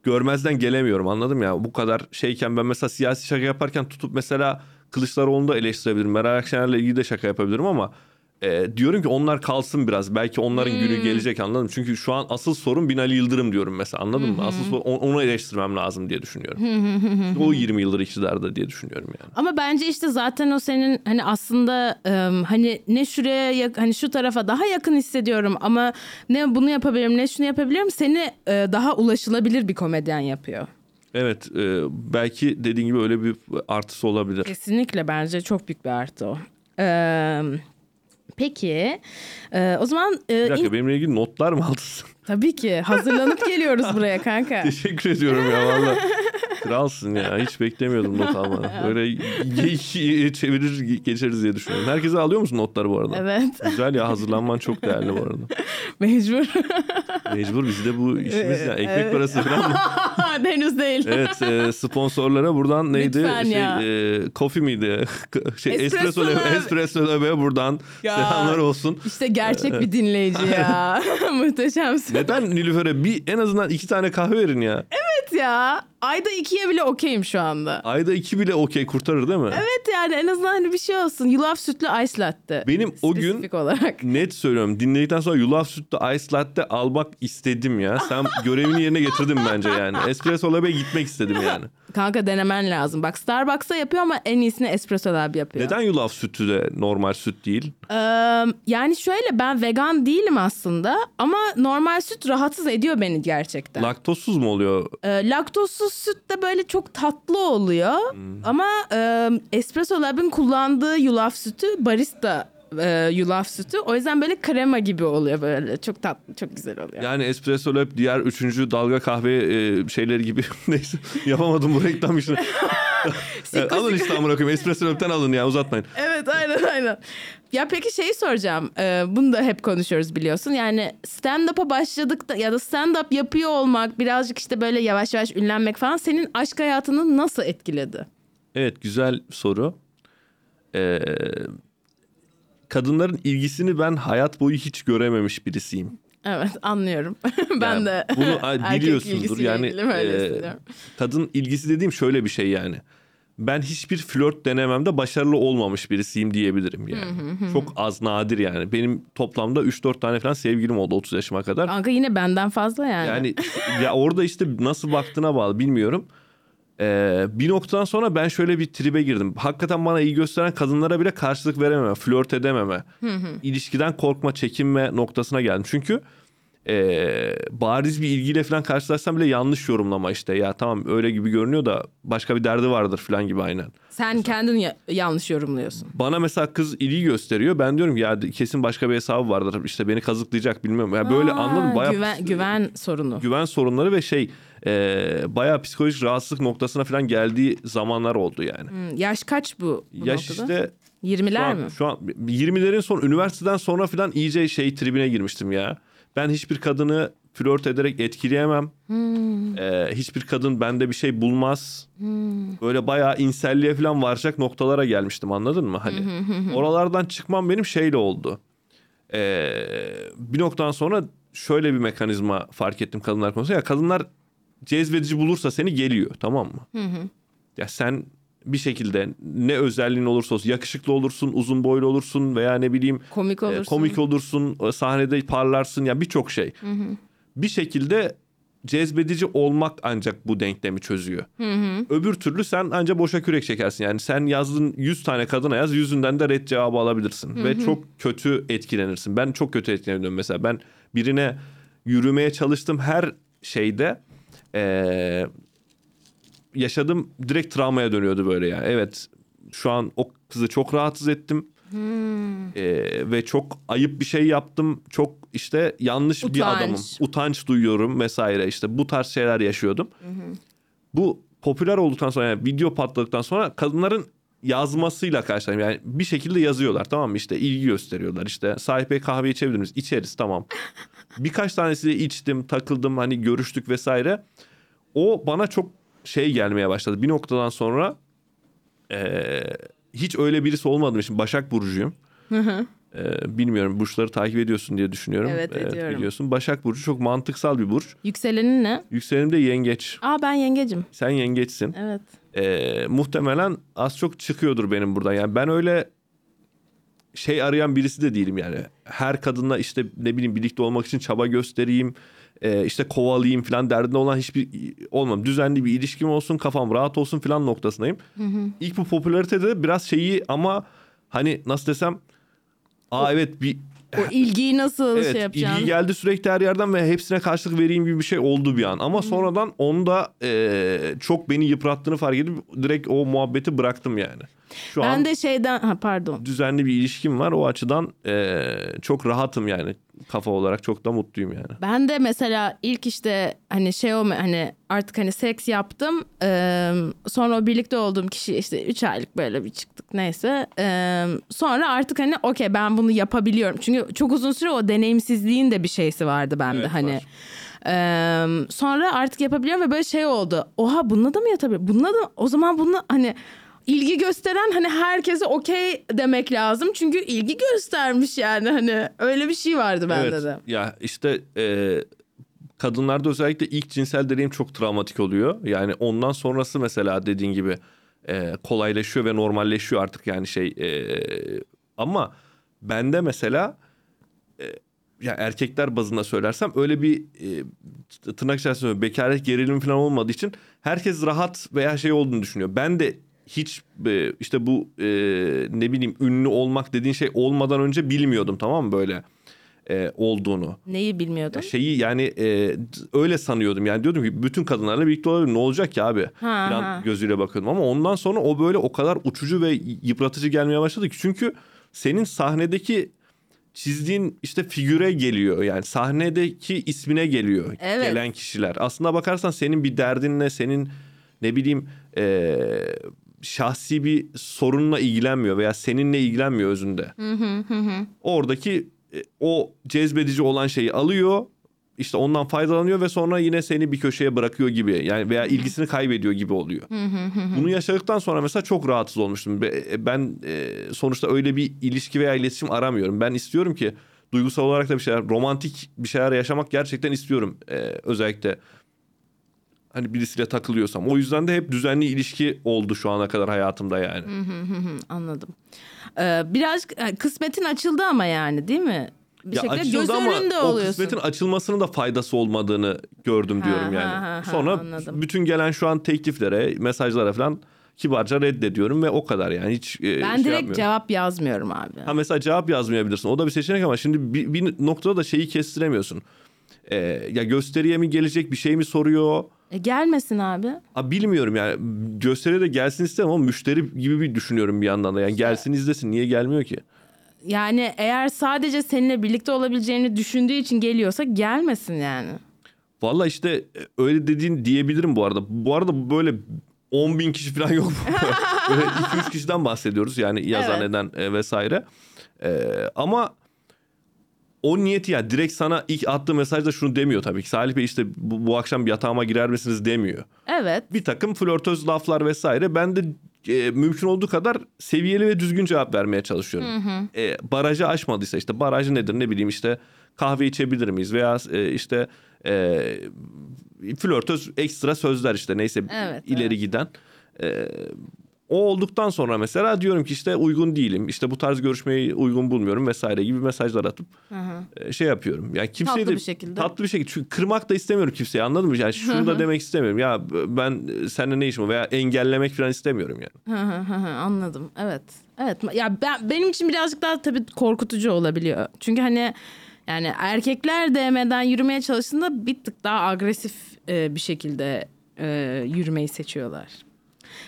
görmezden gelemiyorum anladım ya. Bu kadar şeyken ben mesela siyasi şaka yaparken tutup mesela Kılıçdaroğlu'nu da eleştirebilirim. Meral Akşener'le ilgili de şaka yapabilirim ama e, diyorum ki onlar kalsın biraz. Belki onların günü gelecek anladın mı? Çünkü şu an asıl sorun Binali Yıldırım diyorum mesela anladın mı? Asıl sorun on- onu eleştirmem lazım diye düşünüyorum. O 20 yıldır iktidarda diye düşünüyorum yani. Ama bence işte zaten o senin hani aslında ım, hani ne şuraya hani şu tarafa daha yakın hissediyorum ama ne bunu yapabilirim ne şunu yapabilirim seni e, daha ulaşılabilir bir komedyen yapıyor. Evet e, belki dediğin gibi öyle bir artısı olabilir. Kesinlikle bence çok büyük bir artı o. Ee, peki e, o zaman e, Bir dakika in- benimle ilgili notlar mı aldın? tabii ki hazırlanıp geliyoruz buraya kanka. Teşekkür ediyorum ya valla. Kralsın ya. Hiç beklemiyordum not almanı. Böyle ge- çevirir geçeriz diye düşünüyorum. Herkese alıyor musun notları bu arada? Evet Güzel ya hazırlanman çok değerli bu arada. mecbur. Mecbur bizde bu işimiz ya. Ekmek Evet. parası falan mı? Henüz değil. Evet e, sponsorlara buradan neydi? Lütfen şey, ya. e, coffee miydi? şey, espresso, Espresso Lab. espresso buradan Ya. selamlar olsun. İşte gerçek bir dinleyici ya. Muhteşemsin. Neden Nilüfer'e bir en azından iki tane kahve verin ya? Evet ya. Ayda ikiye bile okeyim şu anda. Ayda iki bile okey kurtarır değil mi? Evet yani en azından hani bir şey olsun. Yulaf sütlü ice latte. Benim o gün olarak. net söylüyorum dinledikten sonra yulaf sütlü ice latte almak istedim ya. Sen görevini yerine getirdin bence yani. Espresso Lab'e gitmek istedim yani. Kanka denemen lazım. Bak Starbucks'a yapıyor ama en iyisini Espresso Lab yapıyor. Neden yulaf sütü de normal süt değil? Ee, yani şöyle ben vegan değilim aslında ama normal süt rahatsız ediyor beni gerçekten. Laktozsuz mu oluyor? Ee, laktozsuz süt de böyle çok tatlı oluyor. Ama e, Espresso Lab'in kullandığı yulaf sütü barista e, yulaf sütü. O yüzden böyle krema gibi oluyor böyle. Çok tatlı, çok güzel oluyor. Yani Espresso Lab diğer üçüncü dalga kahve e, şeyleri gibi. Neyse yapamadım bu reklam işini. Evet, alın işte amına koyayım. Espresso Lab'den alın ya uzatmayın. Evet aynen aynen. Ya peki şeyi soracağım. Ee, bunu da hep konuşuyoruz biliyorsun. Yani stand-up'a başladık da ya da stand-up yapıyor olmak birazcık işte böyle yavaş yavaş ünlenmek falan senin aşk hayatını nasıl etkiledi? Evet güzel soru. Ee, kadınların ilgisini ben hayat boyu hiç görememiş birisiyim. Evet anlıyorum. ben Yani de bunu biliyorsundur yani e, kadın ilgisi dediğim şöyle bir şey yani. Ben hiçbir flört denememde başarılı olmamış birisiyim diyebilirim yani. Çok az nadir yani. Benim toplamda 3-4 tane falan sevgilim oldu 30 yaşıma kadar. Kanka yine benden fazla yani. Yani ya orada işte nasıl baktığına bağlı bilmiyorum. Ee, bir noktadan sonra ben şöyle bir tribe girdim. Hakikaten bana iyi gösteren kadınlara bile karşılık verememe, flört edememe, ilişkiden korkma, çekinme noktasına geldim. Çünkü ee, bariz bir ilgiyle falan karşılaşsam bile yanlış yorumlama işte. Ya tamam öyle gibi görünüyor da başka bir derdi vardır falan gibi aynen. Sen kendin ya- yanlış yorumluyorsun. Bana mesela kız ilgi gösteriyor. Ben diyorum ya kesin başka bir hesabı vardır. İşte beni kazıklayacak bilmiyorum. Ya böyle mı? Bayağı güven, güven sorunu. güven sorunları ve şey e, bayağı psikolojik rahatsızlık noktasına falan geldiği zamanlar oldu yani. Hmm, Yaş kaç bu, bu Yaş noktada? işte 20'ler şu an, mi? şu an 20'lerin son üniversiteden sonra falan iyice şey tribine girmiştim ya. Ben hiçbir kadını flört ederek etkileyemem. Hmm. E, hiçbir kadın bende bir şey bulmaz. Böyle bayağı inselliğe falan varacak noktalara gelmiştim anladın mı? Hani oralardan çıkmam benim şeyle oldu. E, bir noktadan sonra şöyle bir mekanizma fark ettim kadınlar konusunda. Ya kadınlar cezbedici bulursa seni geliyor tamam mı? Ya sen bir şekilde ne özelliğin olursa olsun yakışıklı olursun, uzun boylu olursun veya ne bileyim Komik e, olursun. komik olursun, e, sahnede parlarsın ya birçok şey. Bir şekilde cezbedici olmak ancak bu denklemi çözüyor. Öbür türlü sen ancak boşa kürek çekersin. Yani sen yazdığın 100 tane kadına yaz yüzünden de red cevabı alabilirsin. Ve çok kötü etkilenirsin. Ben çok kötü etkileniyorum mesela. Ben birine yürümeye çalıştım her şeyde eee yaşadığım direkt travmaya dönüyordu böyle yani. Evet şu an o kızı çok rahatsız ettim. Ee, ve çok ayıp bir şey yaptım. Çok işte yanlış bir Utanç. adamım. Utanç duyuyorum vesaire. İşte bu tarz şeyler yaşıyordum. Bu popüler olduktan sonra yani video patladıktan sonra kadınların yazmasıyla karşılaştım. Yani bir şekilde yazıyorlar tamam mı? İşte ilgi gösteriyorlar. İşte sahipe kahve içebilir miyiz? İçeriz tamam. Birkaç tanesiyle içtim, takıldım hani görüştük vesaire. O bana çok şey gelmeye başladı. Bir noktadan sonra eee, hiç öyle birisi olmadığım için Başak Burcu'yum. Eee, bilmiyorum burçları takip ediyorsun diye düşünüyorum. Evet, ediyorum. Biliyorsun. Başak Burcu çok mantıksal bir burç. Yükselenin ne? Yükselenim de yengeç. Aa ben yengecim. Sen yengeçsin. Evet. Eee, muhtemelen az çok çıkıyordur benim buradan. Yani ben öyle şey arayan birisi de değilim yani. Her kadınla işte ne bileyim birlikte olmak için çaba göstereyim. eee, işte kovalayayım falan derdinde olan hiçbir olmam. Düzenli bir ilişkim olsun kafam rahat olsun falan noktasındayım. İlk bu popülaritede biraz şeyi ama hani nasıl desem aa evet bir O ilgiyi nasıl evet şey yapacağını. ilgi geldi sürekli her yerden ve hepsine karşılık vereyim gibi bir şey oldu bir an. Ama sonradan onda e, çok beni yıprattığını fark edip direkt o muhabbeti bıraktım yani. Şu an Ben de şeyden ha pardon. düzenli bir ilişkim var. O açıdan e, çok rahatım yani kafa olarak çok da mutluyum yani. Ben de mesela ilk işte hani şey olma hani artık hani seks yaptım. Ee, sonra o birlikte olduğum kişi işte 3 aylık böyle bir çıktık neyse. Ee, sonra artık hani okey ben bunu yapabiliyorum. Çünkü çok uzun süre o deneyimsizliğin de bir şeysi vardı bende Evet, hani. var. Ee, sonra artık yapabiliyorum ve böyle şey oldu. Oha bununla da mı yatabilirim? Bununla da o zaman bununla hani ilgi gösteren hani herkese okey demek lazım. Çünkü ilgi göstermiş yani hani öyle bir şey vardı bende evet. de. Ya işte e, kadınlarda özellikle ilk cinsel deneyim çok travmatik oluyor. Yani ondan sonrası mesela dediğin gibi e, kolaylaşıyor ve normalleşiyor artık yani şey. e, ama bende mesela e, ya erkekler bazında söylersem öyle bir e, tırnak içerisinde bekaret gerilimi falan olmadığı için herkes rahat veya şey olduğunu düşünüyor. Ben de hiç e, işte bu e, ne bileyim ünlü olmak dediğin şey olmadan önce bilmiyordum tamam mı böyle e, olduğunu. Neyi bilmiyordun? Şeyi yani e, öyle sanıyordum yani diyordum ki bütün kadınlarla birlikte olabilir ne olacak ki abi Ha, falan ha. gözüyle bakıyordum ama ondan sonra o böyle o kadar uçucu ve yıpratıcı gelmeye başladı ki çünkü senin sahnedeki çizdiğin işte figüre geliyor yani sahnedeki ismine geliyor Evet. gelen kişiler. Aslında bakarsan senin bir derdinle senin ne bileyim e, şahsi bir sorunla ilgilenmiyor veya seninle ilgilenmiyor özünde. Oradaki e, o cezbedici olan şeyi alıyor işte ondan faydalanıyor ve sonra yine seni bir köşeye bırakıyor gibi yani veya ilgisini kaybediyor gibi oluyor. Bunu yaşadıktan sonra mesela çok rahatsız olmuştum. Be- Ben e, sonuçta öyle bir ilişki veya iletişim aramıyorum. Ben istiyorum ki duygusal olarak da bir şeyler, romantik bir şeyler yaşamak gerçekten istiyorum. E, özellikle hani birisiyle takılıyorsam. O yüzden de hep düzenli ilişki oldu şu ana kadar hayatımda yani. Anladım. Ee, birazcık e, kısmetin açıldı ama yani değil mi? Bir Ya şekilde göz ama önünde o oluyorsun. kısmetin açılmasının da faydası olmadığını gördüm Ha, diyorum yani. ha, ha, ha, Sonra anladım. bütün gelen şu an tekliflere, mesajlara falan kibarca reddediyorum ve o kadar yani hiç e, ben şey direkt yapmıyorum. cevap yazmıyorum abi. Ha mesela cevap yazmayabilirsin. O da bir seçenek ama şimdi bir, bir noktada da şeyi kestiremiyorsun. Ee, ya gösteriye mi gelecek bir şey mi soruyor? E, gelmesin abi. Ha, bilmiyorum yani gösteriye de gelsin istemem ama müşteri gibi bir düşünüyorum bir yandan da. Yani gelsin izlesin niye gelmiyor ki? Yani eğer sadece seninle birlikte olabileceğini düşündüğü için geliyorsa gelmesin yani. Valla işte e, öyle dediğin diyebilirim bu arada. Bu arada böyle 10 bin kişi falan yok. böyle 2-3 kişiden bahsediyoruz yani yazan Evet. eden e, vesaire. E, ama o niyeti ya direkt sana ilk attığı mesajda şunu demiyor tabii ki. Salih Bey işte bu, bu akşam yatağıma girer misiniz demiyor. Evet. Bir takım flörtöz laflar vesaire. Ben de e, mümkün olduğu kadar seviyeli ve düzgün cevap vermeye çalışıyorum. E, barajı aşmadıysa işte baraj nedir ne bileyim işte kahve içebilir miyiz veya e, işte e, flörtöz ekstra sözler işte neyse Evet, ileri evet. giden. E, o olduktan sonra mesela diyorum ki işte uygun değilim. işte bu tarz görüşmeyi uygun bulmuyorum vesaire gibi mesajlar atıp e, şey yapıyorum. Yani kimseyi Tatlı de bir şekilde. tatlı bir şekilde çünkü kırmak da istemiyorum kimseyi anladın mı? Yani şunu da demek istemiyorum. Ya ben seninle ne işim var veya engellemek falan istemiyorum yani. Hı hı hı hı, Anladım. Evet. Evet. Ya ben benim için birazcık daha tabii korkutucu olabiliyor. Çünkü hani yani erkekler DM'den yürümeye çalıştığında bir tık daha agresif e, bir şekilde e, yürümeyi seçiyorlar.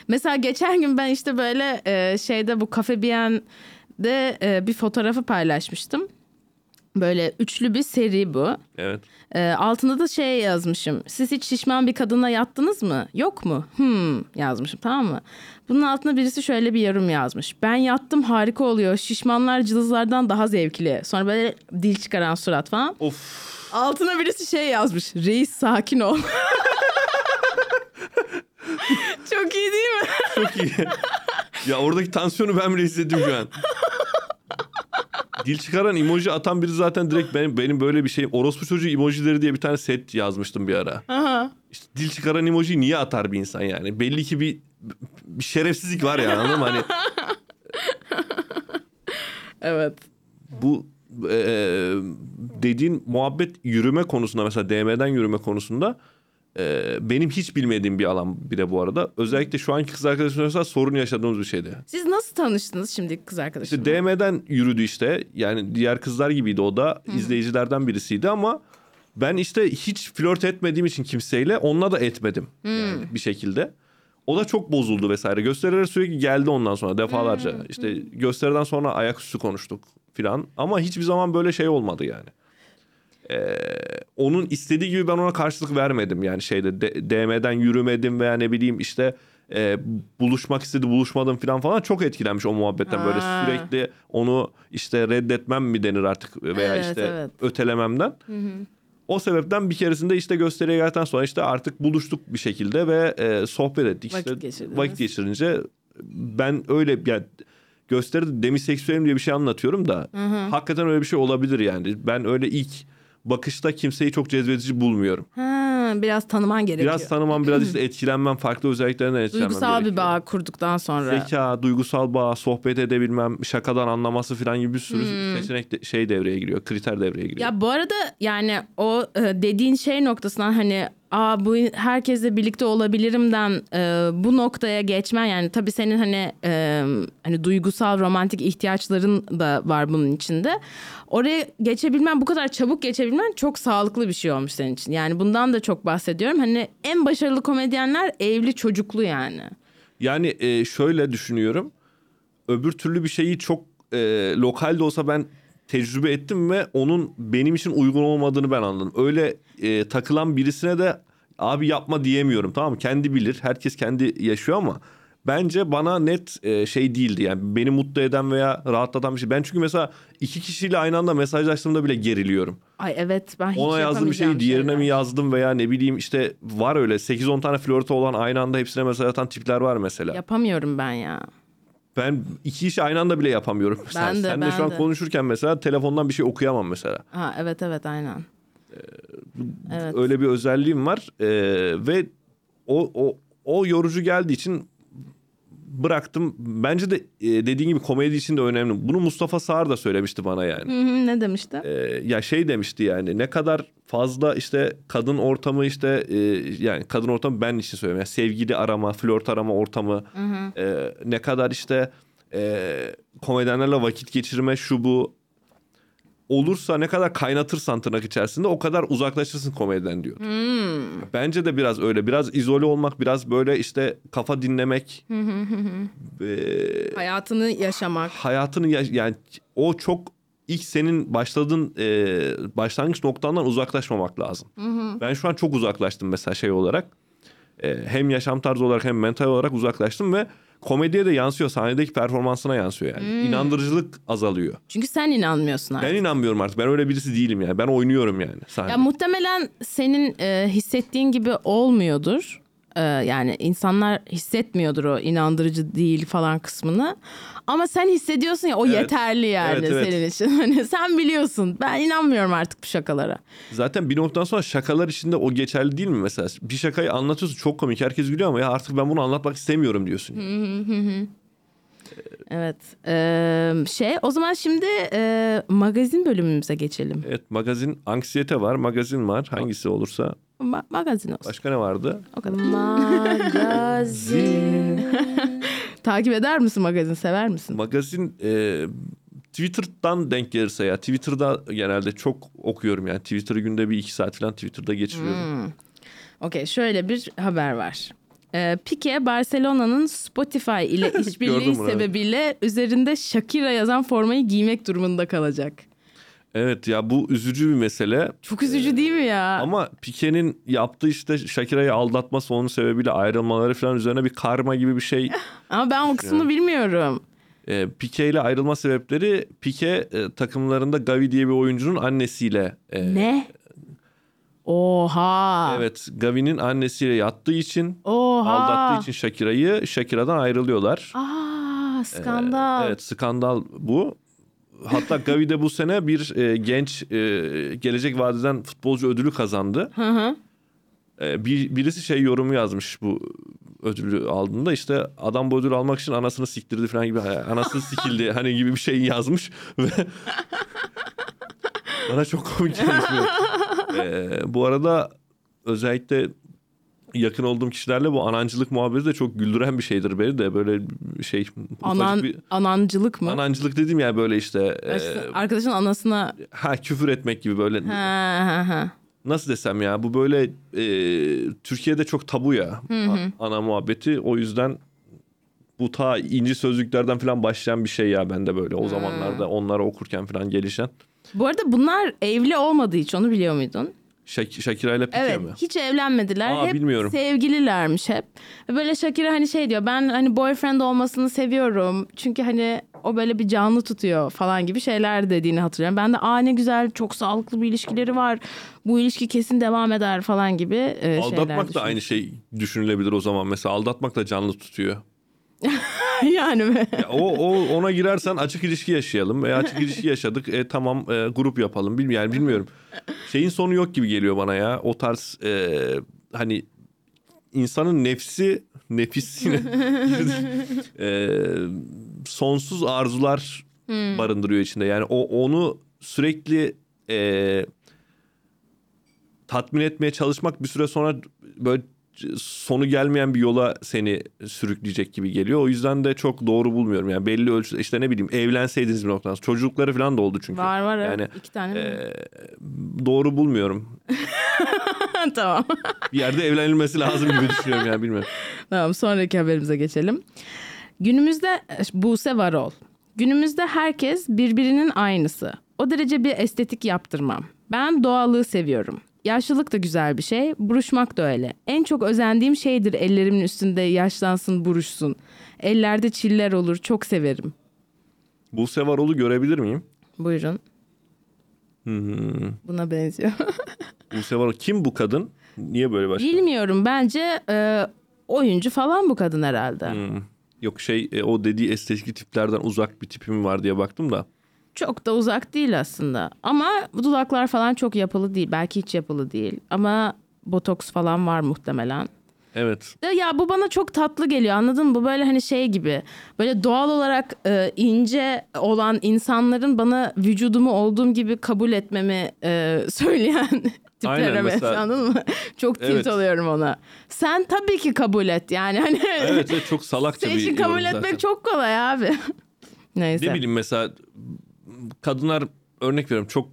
Mesela geçen gün ben işte böyle e, şeyde bu Cafe Bien'de e, bir fotoğrafı paylaşmıştım. Böyle üçlü bir seri bu. Evet. Ee, altında da şey yazmışım. Siz hiç şişman bir kadınla yattınız mı? Yok mu? Hmm yazmışım tamam mı? Bunun altına birisi şöyle bir yorum yazmış. Ben yattım harika oluyor. Şişmanlar cılızlardan daha zevkli. Sonra böyle dil çıkaran surat falan. Of. Altına birisi şey yazmış. Reis sakin ol. Çok iyi değil? Çok iyi. ya oradaki tansiyonu ben bile hissettim şu an. Dil çıkaran emoji atan biri zaten direkt benim benim böyle bir şey orospu çocuğu emojileri diye bir tane set yazmıştım bir ara. Aha. İşte dil çıkaran emoji niye atar bir insan yani? Belli ki bir, bir şerefsizlik var yani anladın mı? Hani Evet. bu e, dediğin muhabbet yürüme konusunda mesela DM'den yürüme konusunda e, benim hiç bilmediğim bir alan bir de bu arada. Özellikle şu anki kız arkadaşımla sorun yaşadığımız bir şeydi. Siz nasıl tanıştınız şimdi kız arkadaşınla? İşte DM'den yürüdü işte. Yani diğer kızlar gibiydi o da. izleyicilerden birisiydi ama ben işte hiç flört etmediğim için kimseyle onunla da etmedim. Yani bir şekilde. O da çok bozuldu vesaire. Gösterilere sürekli geldi ondan sonra defalarca. İşte gösteriden sonra ayaküstü konuştuk filan. Ama hiçbir zaman böyle şey olmadı yani. Ee, onun istediği gibi ben ona karşılık vermedim. Yani şeyde D- DM'den yürümedim veya ne bileyim işte e, buluşmak istedi buluşmadım falan falan çok etkilenmiş o muhabbetten böyle Ha. sürekli onu işte reddetmem mi denir artık veya Evet, işte evet. ötelememden. O sebepten bir keresinde işte gösteriye geldikten sonra işte artık buluştuk bir şekilde ve e, sohbet ettik. Vakit işte geçirdiniz. vakit geçirince ben öyle yani gösteride demiseksüelim diye bir şey anlatıyorum da hakikaten öyle bir şey olabilir yani. Ben öyle ilk bakışta kimseyi çok cezbedici bulmuyorum. Ha, biraz tanıman gerekiyor. Biraz tanımam, biraz işte etkilenmem, farklı özelliklerinden etkilenmem Duygusal bir bağ kurduktan sonra. Zeka, duygusal bağ, sohbet edebilmem, şakadan anlaması falan gibi bir sürü seçenek de- şey devreye giriyor, kriter devreye giriyor. Ya bu arada yani o e, dediğin şey noktasından hani Aa bu herkesle birlikte olabilirimden e, bu noktaya geçmen yani tabii senin hani e, hani duygusal romantik ihtiyaçların da var bunun içinde. Oraya geçebilmen bu kadar çabuk geçebilmen çok sağlıklı bir şey olmuş senin için. Yani bundan da çok bahsediyorum. Hani en başarılı komedyenler evli çocuklu yani. Yani e, şöyle düşünüyorum. Öbür türlü bir şeyi çok e, lokal de olsa ben tecrübe ettim ve onun benim için uygun olmadığını ben anladım. Öyle e, takılan birisine de abi yapma diyemiyorum tamam mı? Kendi bilir. Herkes kendi yaşıyor ama bence bana net e, şey değildi. Yani beni mutlu eden veya rahatlatan bir şey. Ben çünkü mesela iki kişiyle aynı anda mesajlaştığımda bile geriliyorum. Ay evet ben hiç Ona yazdığım bir şeyi diğerine şeyler. mi yazdım veya ne bileyim işte var öyle 8-10 tane flörtü olan aynı anda hepsine mesaj atan tipler var mesela. Yapamıyorum ben ya. Ben iki işi aynı anda bile yapamıyorum. Mesela. Ben de, Sen de ben şu an de. konuşurken mesela telefondan bir şey okuyamam mesela. Ha evet evet aynen. Evet. Öyle bir özelliğim var Ee, ve o, o, o yorucu geldiği için bıraktım. Bence de e, dediğin gibi komedi için de önemli. Bunu Mustafa Sağır da söylemişti bana yani. Hı hı, ne demişti? Ee, ya şey demişti yani ne kadar fazla işte kadın ortamı işte e, yani kadın ortamı ben için söylüyorum. Yani sevgili arama, flört arama ortamı e, ne kadar işte e, komedyenlerle vakit geçirme şu bu olursa ne kadar kaynatırsan tırnak içerisinde o kadar uzaklaşırsın komediden diyor. Bence de biraz öyle. Biraz izole olmak, biraz böyle işte kafa dinlemek. e, Hayatını yaşamak. hayatını ya- yani o çok ilk senin başladığın e, başlangıç noktandan uzaklaşmamak lazım. Ben şu an çok uzaklaştım mesela şey olarak. E, hem yaşam tarzı olarak hem mental olarak uzaklaştım ve komediye de yansıyor. Sahnedeki performansına yansıyor yani. İnandırıcılık azalıyor. Çünkü sen inanmıyorsun artık. Ben inanmıyorum artık. Ben öyle birisi değilim yani. Ben oynuyorum yani sahnede. Ya muhtemelen senin e, hissettiğin gibi olmuyordur. E, yani insanlar hissetmiyordur o inandırıcı değil falan kısmını. Ama sen hissediyorsun ya o Evet. yeterli yani Evet, evet. senin için. Hani sen biliyorsun. Ben inanmıyorum artık bu şakalara. Zaten bir noktadan sonra şakalar içinde o geçerli değil mi mesela? Bir şakayı anlatıyorsun çok komik herkes gülüyor ama ya artık ben bunu anlatmak istemiyorum diyorsun. Evet. E, şey o zaman şimdi e, magazin bölümümüze geçelim. Evet magazin anksiyete var magazin var hangisi olursa. Ma- magazin olsun. Başka ne vardı? O kadar. Magazin. Takip eder misin magazin? Sever misin? Magazin e, Twitter'dan denk gelirse ya. Twitter'da genelde çok okuyorum yani. Twitter'ı günde bir iki saat falan Twitter'da geçiriyorum. Okey şöyle bir haber var. Ee, Pique Barcelona'nın Spotify ile işbirliği sebebiyle üzerinde Shakira yazan formayı giymek durumunda kalacak. Evet ya bu üzücü bir mesele. Çok üzücü değil mi ya? Ama Pique'nin yaptığı işte Shakira'yı aldatması onun sebebiyle ayrılmaları falan üzerine bir karma gibi bir şey. Ama ben o kısmını bilmiyorum. E, Pique ile ayrılma sebepleri Pique e, takımlarında Gavi diye bir oyuncunun annesiyle. e, Ne? Oha. Evet Gavi'nin annesiyle yattığı için Oha. aldattığı için Shakira'yı Shakira'dan ayrılıyorlar. Aa, skandal. Evet skandal bu. Hatta Gavi de bu sene bir e, genç e, gelecek vadeden futbolcu ödülü kazandı. Hı hı. E, bir, birisi şey yorumu yazmış bu ödülü aldığında işte adam bu ödülü almak için anasını siktirdi falan gibi anasını sikildi hani gibi bir şey yazmış ve bana çok komik gelmiş. bu. E, bu arada özellikle yakın olduğum kişilerle bu anancılık muhabbeti de çok güldüren bir şeydir beni de böyle şey Anan, bir anancılık mı? anancılık dedim ya böyle işte e, Arkadaşın anasına ha küfür etmek gibi böyle ha ha ha. nasıl desem ya bu böyle e, Türkiye'de çok tabu ya ana muhabbeti o yüzden bu ta inci sözlüklerden falan başlayan bir şey ya bende böyle o zamanlarda onları okurken falan gelişen. Bu arada bunlar evli olmadığı hiç onu biliyor muydun? Şak- Shakira ile Pique Evet mi? hiç evlenmediler. Aa, hep bilmiyorum. sevgililermiş hep. Böyle Shakira hani şey diyor ben hani boyfriend olmasını seviyorum. Çünkü hani o böyle bir canlı tutuyor falan gibi şeyler dediğini hatırlıyorum. Ben de aa ne güzel çok sağlıklı bir ilişkileri var. Bu ilişki kesin devam eder falan gibi e, şeyler Aldatmak da aynı şey düşünülebilir o zaman. Mesela aldatmak da canlı tutuyor. yani mi? Ya o, o ona girersen açık ilişki yaşayalım veya açık ilişki yaşadık. E, tamam e, grup yapalım. Bilmiyorum yani bilmiyorum. Şeyin sonu yok gibi geliyor bana ya. O tarz e, hani insanın nefsi nefisine e, sonsuz arzular barındırıyor içinde. Yani o onu sürekli e, tatmin etmeye çalışmak bir süre sonra böyle sonu gelmeyen bir yola seni sürükleyecek gibi geliyor. O yüzden de çok doğru bulmuyorum. Yani belli ölçüde işte ne bileyim evlenseydiniz bir noktadan. Çocukları falan da oldu çünkü. Var var evet. Yani iki tane. e, doğru bulmuyorum. tamam. Bir yerde evlenilmesi lazım gibi düşünüyorum yani bilmiyorum. Tamam sonraki haberimize geçelim. Günümüzde Buse Varol. Günümüzde herkes birbirinin aynısı. O derece bir estetik yaptırmam. Ben doğallığı seviyorum. Yaşlılık da güzel bir şey, buruşmak da öyle. En çok özendiğim şeydir ellerimin üstünde yaşlansın, buruşsun. Ellerde çiller olur, çok severim. Buse Varol'u görebilir miyim? Buyurun. Hmm. Buna benziyor. Buse Varol kim bu kadın? Niye böyle başladı? Bilmiyorum bence e, oyuncu falan bu kadın herhalde. Hmm. Yok şey e, o dediği estetik tiplerden uzak bir tipim var diye baktım da. Çok da uzak değil aslında. Ama dudaklar falan çok yapılı değil. Belki hiç yapılı değil. Ama botoks falan var muhtemelen. Evet. Ya, bu bana çok tatlı geliyor anladın mı? Bu böyle hani şey gibi. Böyle doğal olarak e, ince olan insanların bana vücudumu olduğum gibi kabul etmemi e, söyleyen tiplere Aynen, mesela- anladın mı? Çok tilt Evet. oluyorum ona. Sen tabii ki kabul et yani. Hani Evet, evet çok salakça Senin bir için kabul etmek zaten. çok kolay abi. Neyse. Ne bileyim mesela kadınlar örnek veriyorum çok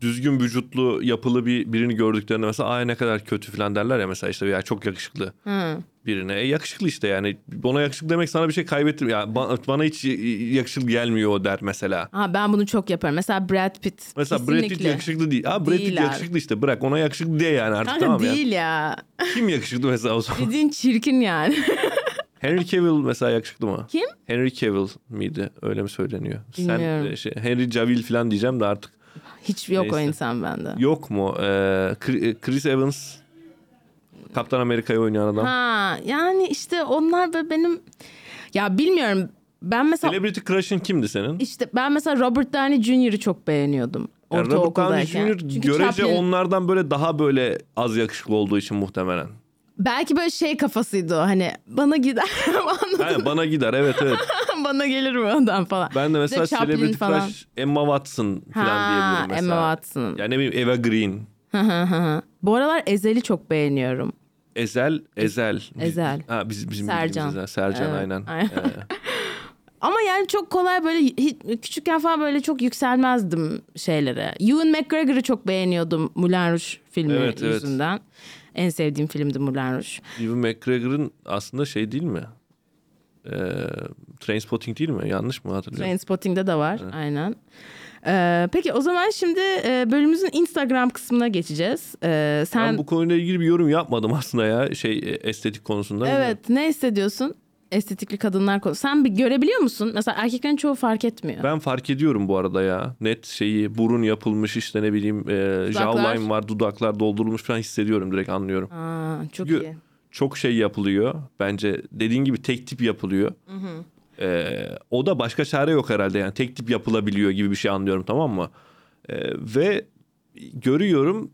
düzgün vücutlu yapılı bir birini gördüklerinde mesela ay ne kadar kötü falan derler ya mesela işte ya çok yakışıklı Hı. birine. E, yakışıklı işte yani ona yakışıklı demek sana bir şey kaybettir. Ya ba- bana hiç yakışıklı gelmiyor o der mesela. Ha, ben bunu çok yaparım. Mesela Brad Pitt. Mesela Brad Pitt kesinlikle. yakışıklı değil. Ha Brad Pitt yakışıklı işte bırak ona yakışıklı diye yani artık Kanka tamam ya. değil ya. Kim yakışıklı mesela o zaman? Dediğin çirkin yani. Henry Cavill mesela yakışıklı mı? Kim? Henry Cavill miydi? Öyle mi söyleniyor? Bilmiyorum. Sen şey, Henry Cavill falan diyeceğim de artık Hiç yok o Neyse. insan bende. yok mu? Ee, Chri- Chris Evans Kaptan Amerika'yı oynayan adam. Ha yani işte onlar da benim ya bilmiyorum. Ben mesela Celebrity Crush'ın kimdi senin? işte ben mesela Robert Downey Jr.'ı çok beğeniyordum. Yani Robert Downey. Jr. Görece Chaplin- onlardan böyle daha böyle az yakışıklı olduğu için muhtemelen. Belki böyle şey kafasıydı o hani bana gider anladın bana gider evet evet. bana gelir mi adam falan. Ben de mesela Chaplin Celebrity falan. Crush Emma Watson falan diyebilirim mesela. Emma Watson. Yani ne bileyim Eva Green. Bu aralar Ezel'i çok beğeniyorum. Ezel, Ezel. Ezel. Ha, biz, bizim Sercan. bildiğimiz Ezel. Sercan Evet, aynen. aynen. Ee, Ama yani çok kolay böyle hiç, küçükken falan böyle çok yükselmezdim şeylere. Ewan McGregor'ı çok beğeniyordum Moulin Rouge filmi Evet, evet. yüzünden. En sevdiğim filmdi Moulin Rouge. Ewan McGregor'ın aslında şey değil mi? Ee, Trainspotting değil mi? Yanlış mı hatırlıyorum? Trainspotting'de de var aynen. Ee, peki o zaman şimdi e, bölümümüzün Instagram kısmına geçeceğiz. Ee, sen Ben bu konuyla ilgili bir yorum yapmadım aslında ya şey e, estetik konusunda. evet ne hissediyorsun? Estetikli kadınlar konusu. Sen bir görebiliyor musun? Mesela erkeklerin çoğu fark etmiyor. Ben fark ediyorum bu arada ya. Net şeyi burun yapılmış işte ne bileyim e, jawline var dudaklar doldurulmuş falan hissediyorum direkt anlıyorum. Aa, çok Çünkü- iyi. Çok şey yapılıyor bence dediğin gibi tek tip yapılıyor. E, o da başka çare yok herhalde yani tek tip yapılabiliyor gibi bir şey anlıyorum tamam mı? E, ve görüyorum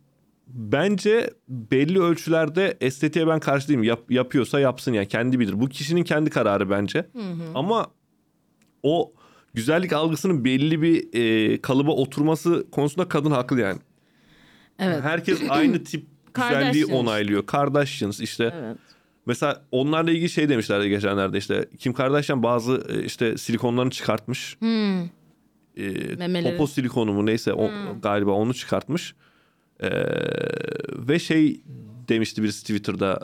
bence belli ölçülerde estetiğe ben karşı değilim. Yap, yapıyorsa yapsın yani kendi bilir. Bu kişinin kendi kararı bence. Ama o güzellik algısının belli bir e, kalıba oturması konusunda kadın haklı yani. Evet. Herkes aynı tip güzelliği onaylıyor. Kardashians işte Evet. mesela onlarla ilgili şey demişlerdi geçenlerde işte Kim Kardashian bazı e, işte silikonlarını çıkartmış. Hmm. E, Memeleri. popo silikonu mu neyse o, galiba onu çıkartmış. E, ve şey demişti birisi Twitter'da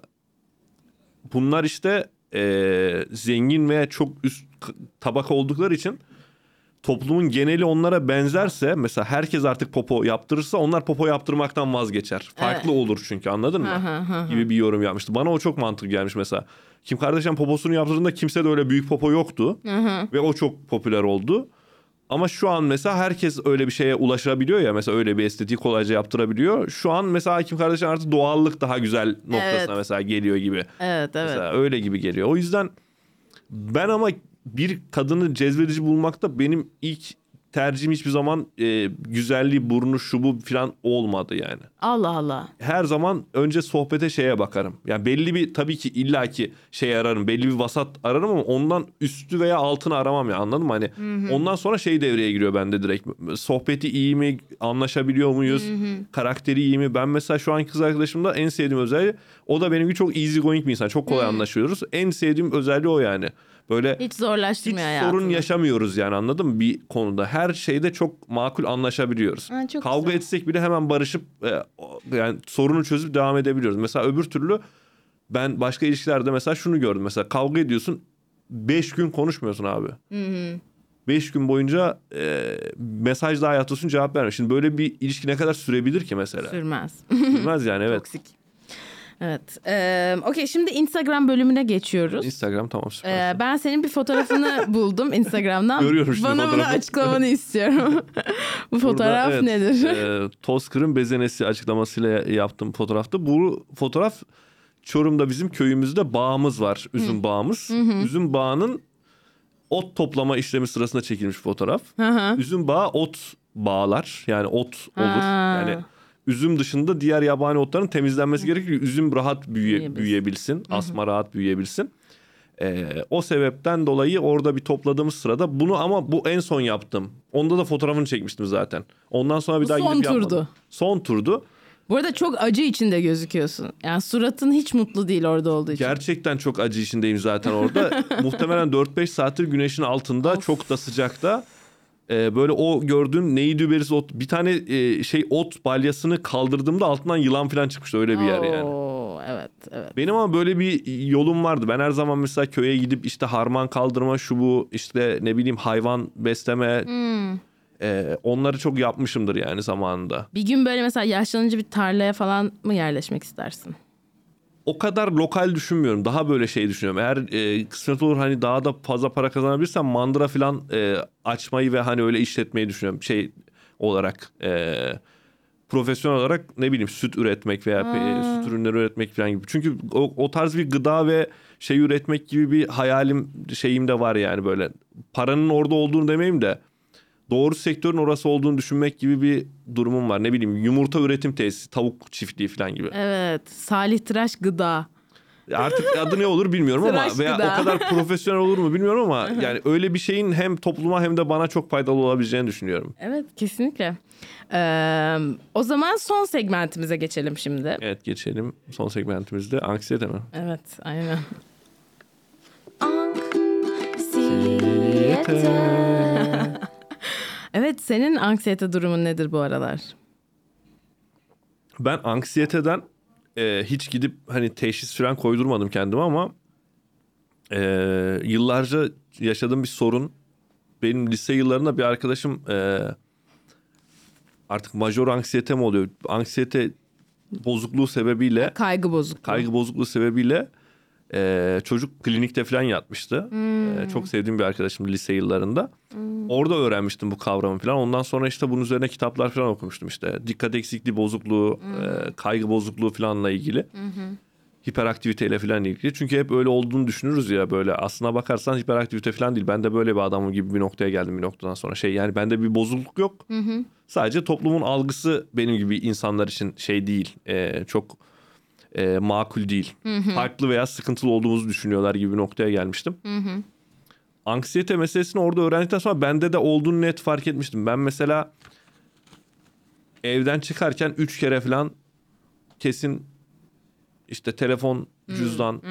bunlar işte e, zengin veya çok üst k- tabaka oldukları için toplumun geneli onlara benzerse mesela herkes artık popo yaptırırsa onlar popo yaptırmaktan vazgeçer. Farklı olur çünkü anladın mı? Hı hı hı. gibi bir yorum yapmıştı. Bana o çok mantıklı gelmiş mesela. Kim Kardashian poposunu yaptırdığında kimse de öyle büyük popo yoktu. Ve o çok popüler oldu. Ama şu an mesela herkes öyle bir şeye ulaşabiliyor ya. Mesela öyle bir estetiği kolayca yaptırabiliyor. Şu an mesela Kim Kardashian artık doğallık daha güzel noktasına Evet. mesela geliyor gibi. Evet evet. Mesela öyle gibi geliyor. O yüzden ben ama bir kadını cezbedici bulmakta benim ilk tercihim hiçbir zaman e, güzelliği, burnu, şu bu falan olmadı yani. Allah Allah. Her zaman önce sohbete şeye bakarım. Yani belli bir tabii ki illaki şey ararım. Belli bir vasat ararım ama ondan üstü veya altını aramam ya anladın mı? Hani ondan sonra şey devreye giriyor bende direkt. Sohbeti iyi mi? Anlaşabiliyor muyuz? Karakteri iyi mi? Ben mesela şu an kız arkadaşımda en sevdiğim özelliği o da benim gibi çok easy going bir insan. Çok kolay anlaşıyoruz. En sevdiğim özelliği o yani. Böyle Hiç hiç zorlaştırmıyor hayatını. sorun yaşamıyoruz yani anladın mı bir konuda. Her şeyde çok makul anlaşabiliyoruz. Ha, çok Kavga güzel. etsek bile hemen barışıp e, yani sorunu çözüp devam edebiliyoruz. Mesela öbür türlü ben başka ilişkilerde mesela şunu gördüm. Mesela kavga ediyorsun 5 gün konuşmuyorsun abi. 5 gün boyunca e, mesaj daha atıyorsun cevap vermiyor. Şimdi böyle bir ilişki ne kadar sürebilir ki mesela? Sürmez. Sürmez yani evet. Toksik. Evet. Ee, Okey şimdi Instagram bölümüne geçiyoruz. Instagram tamam süper. Ee, ben senin bir fotoğrafını buldum Instagram'dan. Görüyorum şimdi Bana bunu fotoğrafı. açıklamanı istiyorum. Bu fotoğraf Burada, evet, nedir? E, Tozkır'ın bezenesi açıklamasıyla yaptığım fotoğrafta. Bu fotoğraf Çorum'da bizim köyümüzde bağımız var. Üzüm bağımız. Üzüm bağının ot toplama işlemi sırasında çekilmiş fotoğraf. Hı hı. Üzüm bağı ot bağlar. Yani ot olur. Ha. Yani üzüm dışında diğer yabani otların temizlenmesi gerekiyor. ki Üzüm rahat büyüye, Büyüyebilsin. büyüyebilsin. Asma rahat büyüyebilsin. Ee, o sebepten dolayı orada bir topladığımız sırada bunu ama bu en son yaptım. Onda da fotoğrafını çekmiştim zaten. Ondan sonra bir Bu daha son gidip yapmadım. turdu. Son turdu. Bu arada çok acı içinde gözüküyorsun. Yani suratın hiç mutlu değil orada olduğu için. Gerçekten çok acı içindeyim zaten orada. Muhtemelen 4-5 saattir güneşin altında çok da sıcakta. Ee, böyle o gördüğün neydi berisi ot bir tane e, şey ot balyasını kaldırdığımda altından yılan falan çıkmıştı öyle bir yer yani. Oo, evet evet. Benim ama böyle bir yolum vardı. Ben her zaman mesela köye gidip işte harman kaldırma şu bu işte ne bileyim hayvan besleme Hmm. e, onları çok yapmışımdır yani zamanında. Bir gün böyle mesela yaşlanınca bir tarlaya falan mı yerleşmek istersin? O kadar lokal düşünmüyorum. Daha böyle şey düşünüyorum. Eğer e, kısmet olur hani daha da fazla para kazanabilirsem mandıra falan e, açmayı ve hani öyle işletmeyi düşünüyorum. Şey olarak e, profesyonel olarak ne bileyim süt üretmek veya pe- süt ürünleri üretmek falan gibi. Çünkü o, o tarz bir gıda ve şey üretmek gibi bir hayalim şeyim de var yani böyle. Paranın orada olduğunu demeyeyim de doğru sektörün orası olduğunu düşünmek gibi bir durumum var. Ne bileyim yumurta üretim tesisi, tavuk çiftliği falan gibi. Evet. Salih Tıraş Gıda. Artık adı ne olur bilmiyorum ama Tıraş veya gıda. o kadar profesyonel olur mu bilmiyorum ama yani öyle bir şeyin hem topluma hem de bana çok faydalı olabileceğini düşünüyorum. Evet kesinlikle. Ee, o zaman son segmentimize geçelim şimdi. Evet geçelim son segmentimizde anksiyete mi? Evet aynen. Evet senin anksiyete durumun nedir bu aralar? Ben anksiyeteden e, hiç gidip hani teşhis falan koydurmadım kendime ama e, yıllarca yaşadığım bir sorun. Benim lise yıllarında bir arkadaşım e, artık major anksiyete mi oluyor? Anksiyete bozukluğu sebebiyle Kaygı bozukluğu. kaygı bozukluğu sebebiyle e, çocuk klinikte falan yatmıştı. E, çok sevdiğim bir arkadaşım lise yıllarında. Orada öğrenmiştim bu kavramı falan. Ondan sonra işte bunun üzerine kitaplar falan okumuştum işte. Dikkat eksikliği bozukluğu, e, kaygı bozukluğu falanla ilgili. Hiperaktiviteyle falan ilgili. Çünkü hep öyle olduğunu düşünürüz ya böyle. Aslına bakarsan hiperaktivite falan değil. Ben de böyle bir adamım gibi bir noktaya geldim bir noktadan sonra. Şey yani bende bir bozukluk yok. Sadece toplumun algısı benim gibi insanlar için şey değil. e, çok e, makul değil. Farklı veya sıkıntılı olduğumuzu düşünüyorlar gibi bir noktaya gelmiştim. Anksiyete meselesini orada öğrendikten sonra bende de olduğunu net fark etmiştim. Ben mesela evden çıkarken üç kere falan kesin işte telefon, cüzdan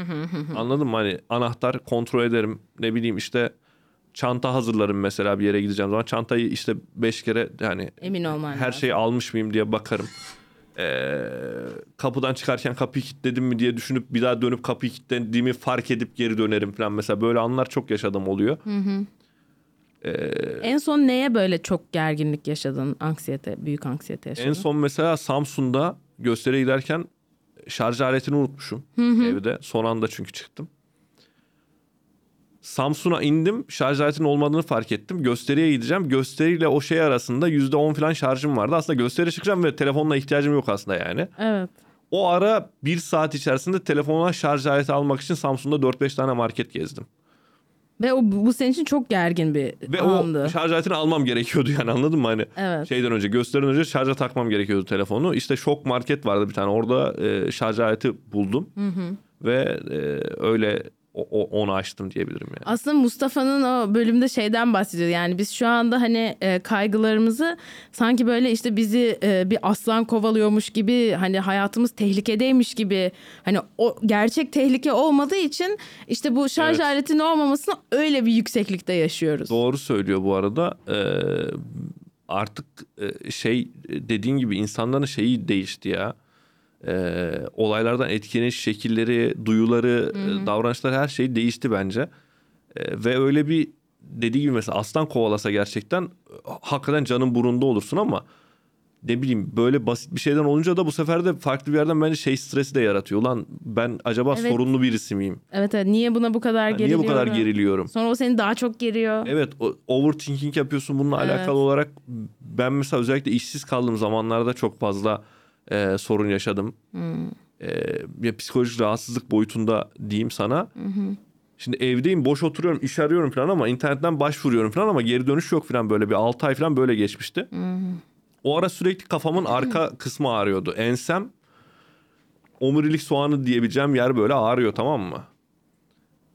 anladın mı? Hani anahtar kontrol ederim. Ne bileyim işte çanta hazırlarım mesela bir yere gideceğim zaman. Çantayı işte beş kere yani Emin olman her lazım. şeyi almış mıyım diye bakarım. Ee, kapıdan çıkarken kapıyı kilitledim mi diye düşünüp bir daha dönüp kapıyı kilitlediğimi fark edip geri dönerim falan. Mesela böyle anlar çok yaşadım oluyor. En son neye böyle çok gerginlik yaşadın? Anksiyete, büyük anksiyete yaşadın. En son mesela Samsun'da gösteriye giderken şarj aletini unutmuşum evde. Son anda çünkü çıktım. Samsun'a indim. Şarj aletinin olmadığını fark ettim. Gösteriye gideceğim. Gösteriyle o şey arasında %10 falan şarjım vardı. Aslında gösteriye çıkacağım ve telefonla ihtiyacım yok aslında yani. Evet. O ara bir saat içerisinde telefonuna şarj aleti almak için Samsun'da 4-5 tane market gezdim. Ve o bu senin için çok gergin bir Ve andı. o şarj aletini almam gerekiyordu yani anladın mı? Hani Evet. şeyden önce gösteriden önce şarja takmam gerekiyordu telefonu. İşte şok market vardı bir tane orada e, şarj aleti buldum. Ve e, öyle o, o- onu açtım diyebilirim yani. Aslında Mustafa'nın o bölümde şeyden bahsediyor. Yani biz şu anda hani e, kaygılarımızı sanki böyle işte bizi e, bir aslan kovalıyormuş gibi hani hayatımız tehlikedeymiş gibi hani o gerçek tehlike olmadığı için işte bu şarj Evet. aletinin olmamasını öyle bir yükseklikte yaşıyoruz. Doğru söylüyor bu arada. E, artık e, şey dediğin gibi insanların şeyi değişti ya. E, olaylardan etkileniş şekilleri, duyuları, e, davranışları her şey değişti bence. E, ve öyle bir dediği gibi mesela aslan kovalasa gerçekten hakikaten canın burunda olursun ama ne bileyim böyle basit bir şeyden olunca da bu sefer de farklı bir yerden bence şey stresi de yaratıyor. Ulan ben acaba Evet. sorunlu birisi miyim? Evet evet niye buna bu kadar Yani geriliyorum? niye bu kadar geriliyorum? Sonra o seni daha çok geriyor. Evet o- overthinking yapıyorsun bununla Evet. alakalı olarak ben mesela özellikle işsiz kaldığım zamanlarda çok fazla e, sorun yaşadım. Hmm. E, ya psikolojik rahatsızlık boyutunda diyeyim sana. Şimdi evdeyim boş oturuyorum iş arıyorum falan ama internetten başvuruyorum falan ama geri dönüş yok falan böyle bir 6 ay falan böyle geçmişti. O ara sürekli kafamın arka kısmı ağrıyordu. Ensem omurilik soğanı diyebileceğim yer böyle ağrıyor tamam mı?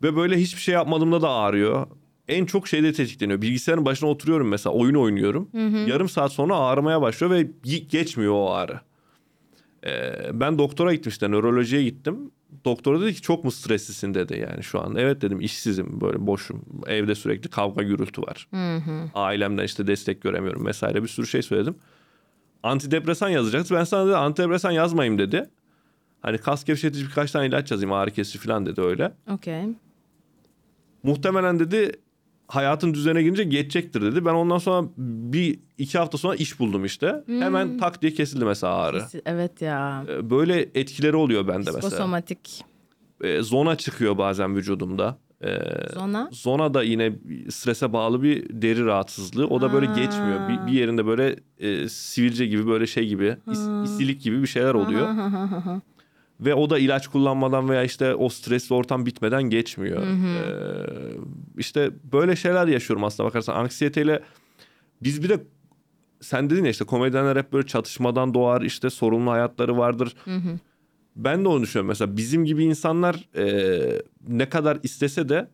Ve böyle hiçbir şey yapmadığımda da ağrıyor. En çok şeyde tetikleniyor. Bilgisayarın başına oturuyorum mesela oyun oynuyorum. Yarım saat sonra ağrımaya başlıyor ve ge- geçmiyor o ağrı. Ee, ben doktora gittim işte nörolojiye gittim. Doktor dedi ki çok mu streslisin dedi yani şu an. Evet dedim işsizim böyle boşum. Evde sürekli kavga gürültü var. Ailemden işte destek göremiyorum vesaire bir sürü şey söyledim. Antidepresan yazacaktı. Ben sana dedi antidepresan yazmayayım dedi. Hani kas gevşetici birkaç tane ilaç yazayım ağrı kesici falan dedi öyle. Okey. Muhtemelen dedi hayatın düzene girince geçecektir dedi. Ben ondan sonra bir iki hafta sonra iş buldum işte. Hemen tak diye kesildi mesela ağrı. Evet ya. Ee, Böyle etkileri oluyor bende mesela. Psikosomatik. Ee, zona çıkıyor bazen vücudumda. Ee, Zona? Zona da yine strese bağlı bir deri rahatsızlığı. O da böyle Ha. geçmiyor. Bir, bir yerinde böyle e, sivilce gibi böyle şey gibi, is- isilik gibi bir şeyler oluyor. Ve o da ilaç kullanmadan veya işte o stresli ortam bitmeden geçmiyor. Ee, işte böyle şeyler yaşıyorum aslında bakarsan. Anksiyeteyle biz bir de sen dedin ya işte komedyenler hep böyle çatışmadan doğar işte sorunlu hayatları vardır. Ben de onu düşünüyorum mesela bizim gibi insanlar e, ne kadar istese de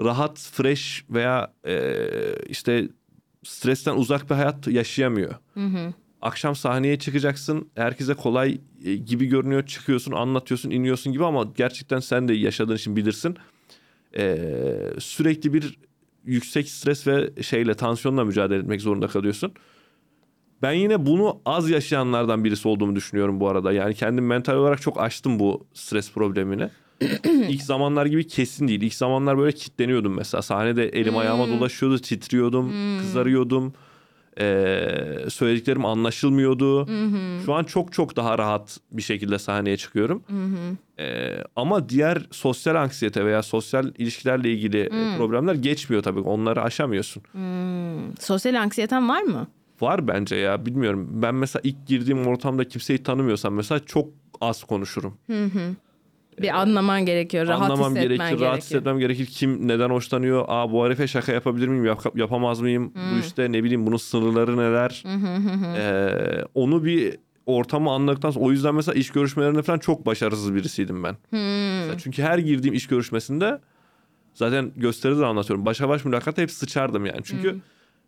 rahat, fresh veya e, işte stresten uzak bir hayat yaşayamıyor. Akşam sahneye çıkacaksın. Herkese kolay e, gibi görünüyor. Çıkıyorsun, anlatıyorsun, iniyorsun gibi ama gerçekten sen de yaşadığın için bilirsin. E, sürekli bir yüksek stres ve şeyle tansiyonla mücadele etmek zorunda kalıyorsun. Ben yine bunu az yaşayanlardan birisi olduğumu düşünüyorum bu arada. Yani kendim mental olarak çok aştım bu stres problemini. İlk zamanlar gibi kesin değil. İlk zamanlar böyle kitleniyordum mesela. Sahnede elim ayağıma dolaşıyordu, titriyordum, kızarıyordum. Ee, söylediklerim anlaşılmıyordu. Şu an çok çok daha rahat bir şekilde sahneye çıkıyorum. Ee, ama diğer sosyal anksiyete veya sosyal ilişkilerle ilgili e, problemler geçmiyor tabii. Onları aşamıyorsun. Sosyal anksiyeten var mı? Var bence ya bilmiyorum. Ben mesela ilk girdiğim ortamda kimseyi tanımıyorsam mesela çok az konuşurum. Bir anlaman gerekiyor. Rahat Anlamam hissetmen gerekir, gerekiyor. rahat hissetmem gerekir. Kim neden hoşlanıyor? Aa bu herife şaka yapabilir miyim? Yap- yapamaz mıyım? Bu işte ne bileyim bunun sınırları neler? Ee, onu bir ortamı anladıktan sonra o yüzden mesela iş görüşmelerinde falan çok başarısız birisiydim ben. Mesela çünkü her girdiğim iş görüşmesinde zaten gösteride de anlatıyorum. Başa baş mülakatta hep sıçardım yani. Çünkü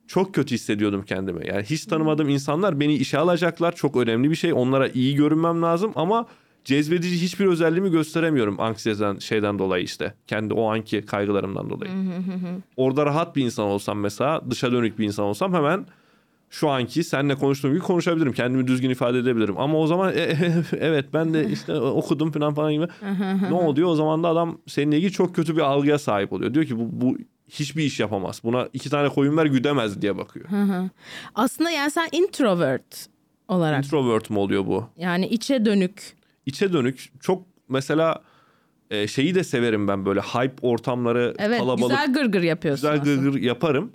çok kötü hissediyordum kendimi. Yani hiç tanımadığım insanlar beni işe alacaklar. Çok önemli bir şey. Onlara iyi görünmem lazım ama cezbedici hiçbir özelliğimi gösteremiyorum anksiyeten şeyden dolayı işte. Kendi o anki kaygılarımdan dolayı. Orada rahat bir insan olsam mesela dışa dönük bir insan olsam hemen şu anki seninle konuştuğum gibi konuşabilirim. Kendimi düzgün ifade edebilirim. Ama o zaman "E, evet ben de işte okudum falan falan gibi. ne oluyor? O zaman da adam seninle ilgili çok kötü bir algıya sahip oluyor. Diyor ki bu, bu hiçbir iş yapamaz. Buna iki tane koyun ver güdemez diye bakıyor. Aslında yani sen introvert olarak Introvert mu oluyor bu? yani içe dönük. İçe dönük çok mesela e, şeyi de severim ben böyle hype ortamları Evet kalabalık güzel gırgır yapıyorsun güzel aslında. gırgır yaparım.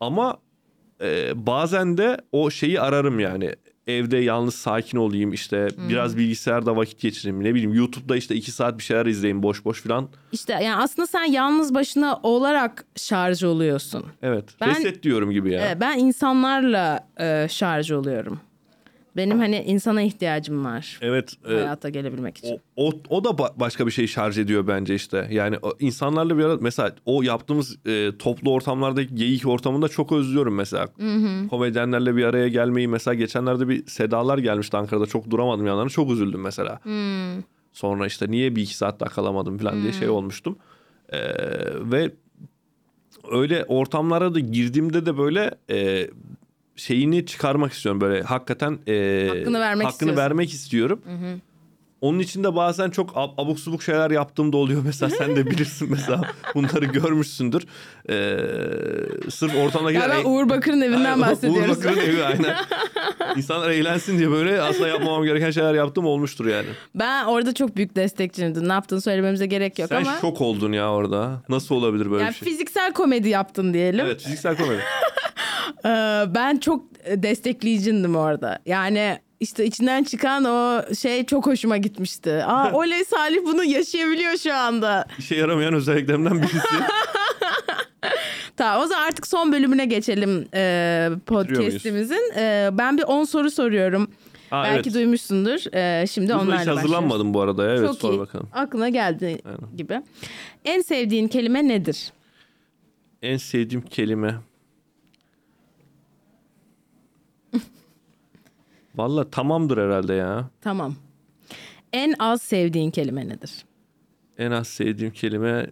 Ama e, bazen de o şeyi ararım yani. Evde yalnız sakin olayım işte biraz bilgisayarda vakit geçireyim ne bileyim YouTube'da işte iki saat bir şeyler izleyeyim boş boş filan. İşte yani aslında sen yalnız başına olarak şarj oluyorsun. Evet Ben- reset diyorum gibi ya. Evet, ben insanlarla e, şarj oluyorum. Benim hani insana ihtiyacım var. Evet e, Hayata gelebilmek için. o, o, o da ba- başka bir şey şarj ediyor bence işte. Yani insanlarla bir arada mesela o yaptığımız e, toplu ortamlardaki geyik ortamında çok özlüyorum mesela. Komedyenlerle bir araya gelmeyi mesela geçenlerde bir Sedalar gelmişti Ankara'da çok duramadım yanlarına çok üzüldüm mesela. Sonra işte niye bir iki saat daha kalamadım falan diye şey olmuştum. E, ve öyle ortamlara da girdiğimde de böyle e, şeyini çıkarmak istiyorum böyle hakikaten e, Hakkını vermek hakkını istiyorsun. vermek istiyorum. Onun için de bazen çok ab- abuk subuk şeyler yaptığım da oluyor. Mesela sen de bilirsin mesela bunları görmüşsündür. Ee, sırf ortamdakiler... Ya ben Uğur Bakır'ın evinden Aynen, bahsediyoruz. Uğur Bakır'ın evi aynen. İnsanlar eğlensin diye böyle aslında yapmamam gereken şeyler yaptım olmuştur yani. Ben orada çok büyük destekçindim. Ne yaptığını söylememize gerek yok Sen ama. şok oldun ya orada. Nasıl olabilir böyle yani bir şey? fiziksel komedi yaptın diyelim. Evet fiziksel komedi. Ee, ben çok destekleyicindim orada. Yani işte içinden çıkan o şey çok hoşuma gitmişti. Aa oley Salih bunu yaşayabiliyor şu anda. İşe yaramayan özelliklerimden birisi. Tamam o zaman artık son bölümüne geçelim e, podcastimizin. E, ben bir 10 soru soruyorum. Aa, Belki evet. duymuşsundur. E, şimdi Bununla onlarla hiç başlıyoruz. hazırlanmadım bu arada. ya. Evet Çok sor iyi. bakalım. Aklına geldi gibi. En sevdiğin kelime nedir? En sevdiğim kelime. Valla tamamdır herhalde ya. Tamam. En az sevdiğin kelime nedir? En az sevdiğim kelime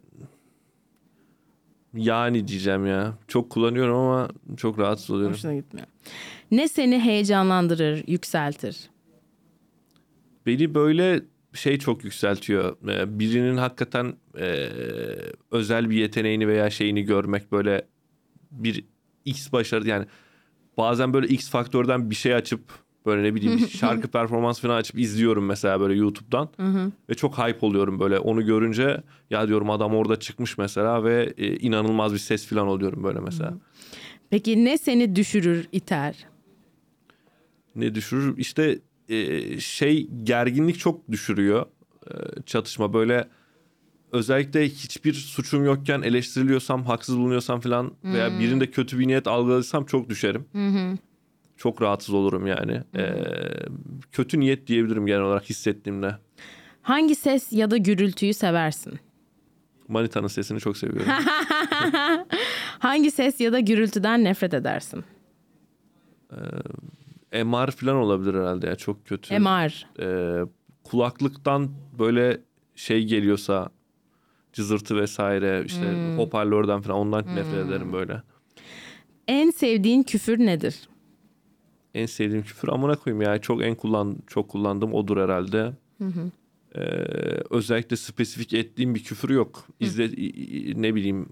yani diyeceğim ya. Çok kullanıyorum ama çok rahatsız oluyorum. Hoşuna gitmiyor. Ne seni heyecanlandırır, yükseltir? Beni böyle şey çok yükseltiyor. Ee, Birinin hakikaten e, özel bir yeteneğini veya şeyini görmek böyle bir X başarı yani bazen böyle X faktörden bir şey açıp böyle ne bileyim şarkı performans falan açıp izliyorum mesela böyle YouTube'dan ve çok hype oluyorum böyle onu görünce ya diyorum adam orada çıkmış mesela ve e, inanılmaz bir ses falan oluyorum böyle mesela. Peki ne seni düşürür, iter? ne düşürür? İşte e, şey gerginlik çok düşürüyor e, çatışma böyle özellikle hiçbir suçum yokken eleştiriliyorsam haksız bulunuyorsam falan veya birinde kötü bir niyet algıladıysam çok düşerim. Çok rahatsız olurum yani. E, kötü niyet diyebilirim genel olarak hissettiğimde. Hangi ses ya da gürültüyü seversin? Manita'nın sesini çok seviyorum. Hangi ses ya da gürültüden nefret edersin? MR falan olabilir herhalde ya çok kötü. MR. E, kulaklıktan böyle şey geliyorsa cızırtı vesaire işte hoparlörden falan ondan nefret ederim böyle. En sevdiğin küfür nedir? En sevdiğim küfür amına koyayım ya çok en kullan çok kullandığım odur herhalde. Ee, özellikle spesifik ettiğim bir küfür yok. İzle i- ne bileyim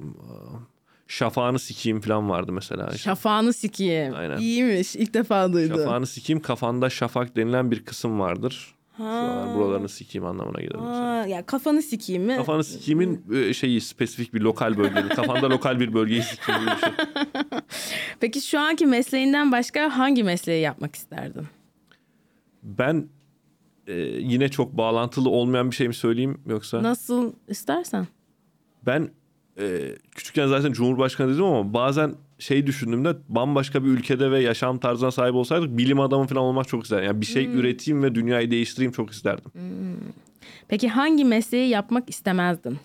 şafağını sikeyim falan vardı mesela. Şafağını sikeyim. Aynen. İyiymiş. İlk defa duydum. Şafağını sikeyim kafanda şafak denilen bir kısım vardır. Şuralar, buralarını sikeyim anlamına gelir. mesela. Ya kafanı sikeyim mi? Kafanı sikimin e, şeyi spesifik bir lokal bölge. Kafanda lokal bir bölgeyi sikeyim gibi bir şey. Peki şu anki mesleğinden başka hangi mesleği yapmak isterdin? Ben e, yine çok bağlantılı olmayan bir şey mi söyleyeyim yoksa? Nasıl istersen. Ben e, küçükken zaten Cumhurbaşkanı dedim ama bazen şey düşündüğümde bambaşka bir ülkede ve yaşam tarzına sahip olsaydık bilim adamı falan olmak çok isterdim. Yani bir şey üreteyim ve dünyayı değiştireyim çok isterdim. Peki hangi mesleği yapmak istemezdin?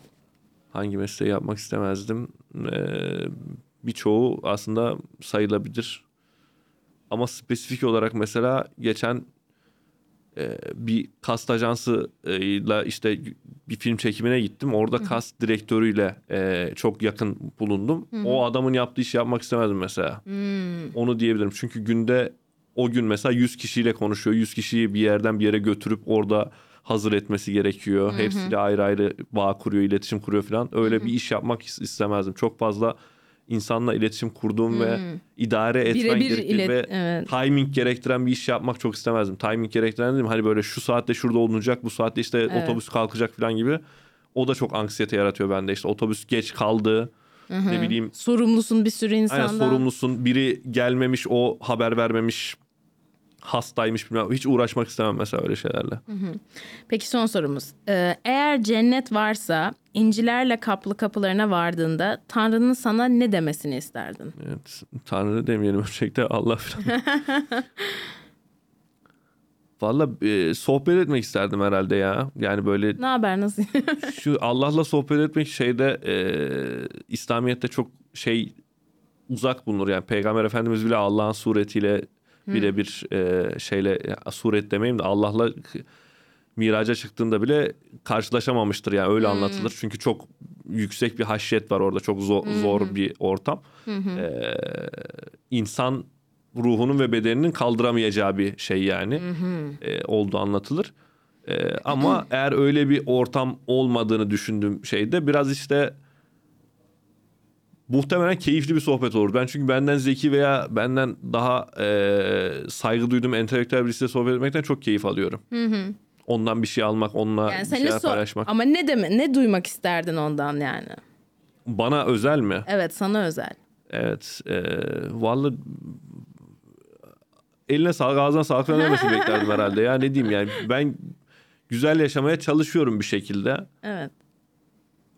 Hangi mesleği yapmak istemezdim? E, birçoğu aslında sayılabilir. Ama spesifik olarak mesela geçen bir kast ajansıyla işte bir film çekimine gittim. Orada kast direktörüyle e, çok yakın bulundum. O adamın yaptığı işi yapmak istemezdim mesela. Onu diyebilirim. Çünkü günde o gün mesela 100 kişiyle konuşuyor. 100 kişiyi bir yerden bir yere götürüp orada hazır etmesi gerekiyor. Hepsiyle ayrı ayrı bağ kuruyor, iletişim kuruyor falan. Öyle bir iş yapmak is- istemezdim. Çok fazla insanla iletişim kurduğum ve idare etmen Birebir gerektiği ilet- ve evet. timing gerektiren bir iş yapmak çok istemezdim. Timing gerektiren dedim hani böyle şu saatte şurada olunacak, bu saatte işte Evet. otobüs kalkacak falan gibi. O da çok anksiyete yaratıyor bende. İşte otobüs geç kaldı. Ne bileyim Sorumlusun bir sürü Aynen insandan. sorumlusun. Biri gelmemiş, o haber vermemiş. Hastaymış bilmem. Hiç uğraşmak istemem mesela öyle şeylerle. Peki son sorumuz. Ee, eğer cennet varsa incilerle kaplı kapılarına vardığında Tanrı'nın sana ne demesini isterdin? Evet. Tanrı demeyelim ölçekte Allah falan. Valla e, sohbet etmek isterdim herhalde ya. Yani böyle Ne haber nasıl? şu Allah'la sohbet etmek şeyde e, İslamiyet'te çok şey uzak bulunur. Yani Peygamber Efendimiz bile Allah'ın suretiyle birebir e, şeyle ya, suret demeyeyim de Allah'la miraca çıktığında bile karşılaşamamıştır. Yani öyle anlatılır. Çünkü çok yüksek bir haşyet var orada. Çok zor, zor bir ortam. E, insan ruhunun ve bedeninin kaldıramayacağı bir şey yani e, olduğu anlatılır. E, ama eğer öyle bir ortam olmadığını düşündüğüm şeyde biraz işte muhtemelen keyifli bir sohbet olur. Ben çünkü benden zeki veya benden daha e, saygı duyduğum entelektüel birisiyle sohbet etmekten çok keyif alıyorum. Ondan bir şey almak, onunla Yani bir şeyler sor- paylaşmak. ama ne deme ne duymak isterdin ondan yani? Bana özel mi? Evet sana özel. Evet. E, vallahi eline sağlık ağzına sağlık falan demesini beklerdim herhalde. Ya ne diyeyim yani ben güzel yaşamaya çalışıyorum bir şekilde. Evet.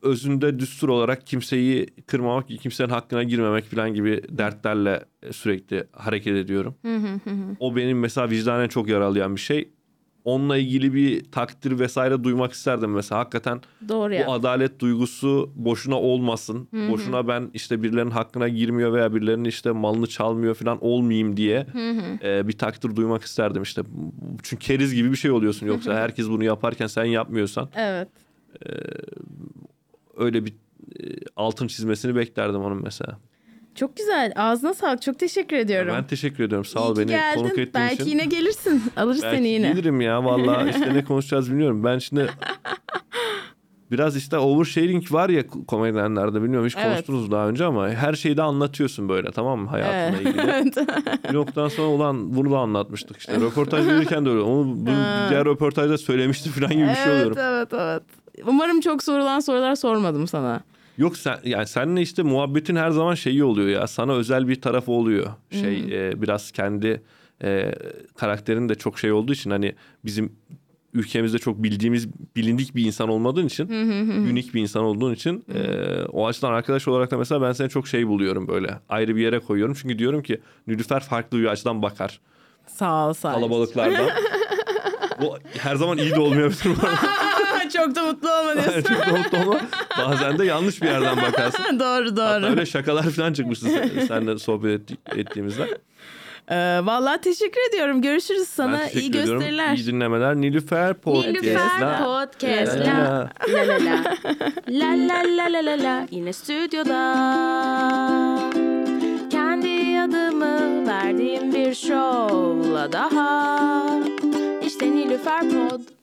Özünde düstur olarak kimseyi kırmamak, kimsenin hakkına girmemek falan gibi dertlerle sürekli hareket ediyorum. O benim mesela vicdanen çok yaralayan bir şey. Onunla ilgili bir takdir vesaire duymak isterdim mesela. Hakikaten Doğru ya. bu adalet duygusu boşuna olmasın. Boşuna ben işte birilerinin hakkına girmiyor veya birilerinin işte malını çalmıyor falan olmayayım diye e, bir takdir duymak isterdim işte. Çünkü keriz gibi bir şey oluyorsun yoksa herkes bunu yaparken sen yapmıyorsan Evet. Öyle bir e, altın çizmesini beklerdim onun mesela. Çok güzel. Ağzına sağlık. Çok teşekkür ediyorum. Ben teşekkür ediyorum. Sağ ol beni geldin. konuk ettiğin Belki için. yine gelirsin. Alırız Belki seni yine. gelirim ya vallahi işte ne konuşacağız bilmiyorum. Ben şimdi biraz işte oversharing var ya komedyenlerde bilmiyorum hiç Evet. konuştunuz daha önce ama her şeyi de anlatıyorsun böyle tamam mı hayatınla ilgili. Evet. Bir noktadan sonra ulan bunu da anlatmıştık işte. Röportaj verirken de öyle. Onu bu diğer röportajda söylemişti falan gibi bir şey evet, oluyorum. evet, evet. Umarım çok sorulan sorular sormadım sana. Yok sen yani seninle işte muhabbetin her zaman şeyi oluyor ya. Sana özel bir tarafı oluyor. Şey e, biraz kendi e, karakterin de çok şey olduğu için hani bizim ülkemizde çok bildiğimiz bilindik bir insan olmadığın için unik bir insan olduğun için e, o açıdan arkadaş olarak da mesela ben seni çok şey buluyorum böyle ayrı bir yere koyuyorum çünkü diyorum ki Nilüfer farklı bir açıdan bakar Sağ ol sağ ol. kalabalıklardan. Bu her zaman iyi de olmayabilir bu. çok da mutlu olma diyorsun. çok da mutlu olma. Bazen de yanlış bir yerden bakarsın. doğru doğru. Hatta öyle şakalar falan çıkmıştı sen, seninle sohbet et, ettiğimizde. Ee, vallahi teşekkür ediyorum. Görüşürüz sana. Ben İyi ediyorum. gösteriler. İyi dinlemeler. Nilüfer Podcast. Nilüfer Podcast. La la la la. La la la la la la. Yine stüdyoda. Kendi adımı verdiğim bir şovla daha. İşte Nilüfer Pod.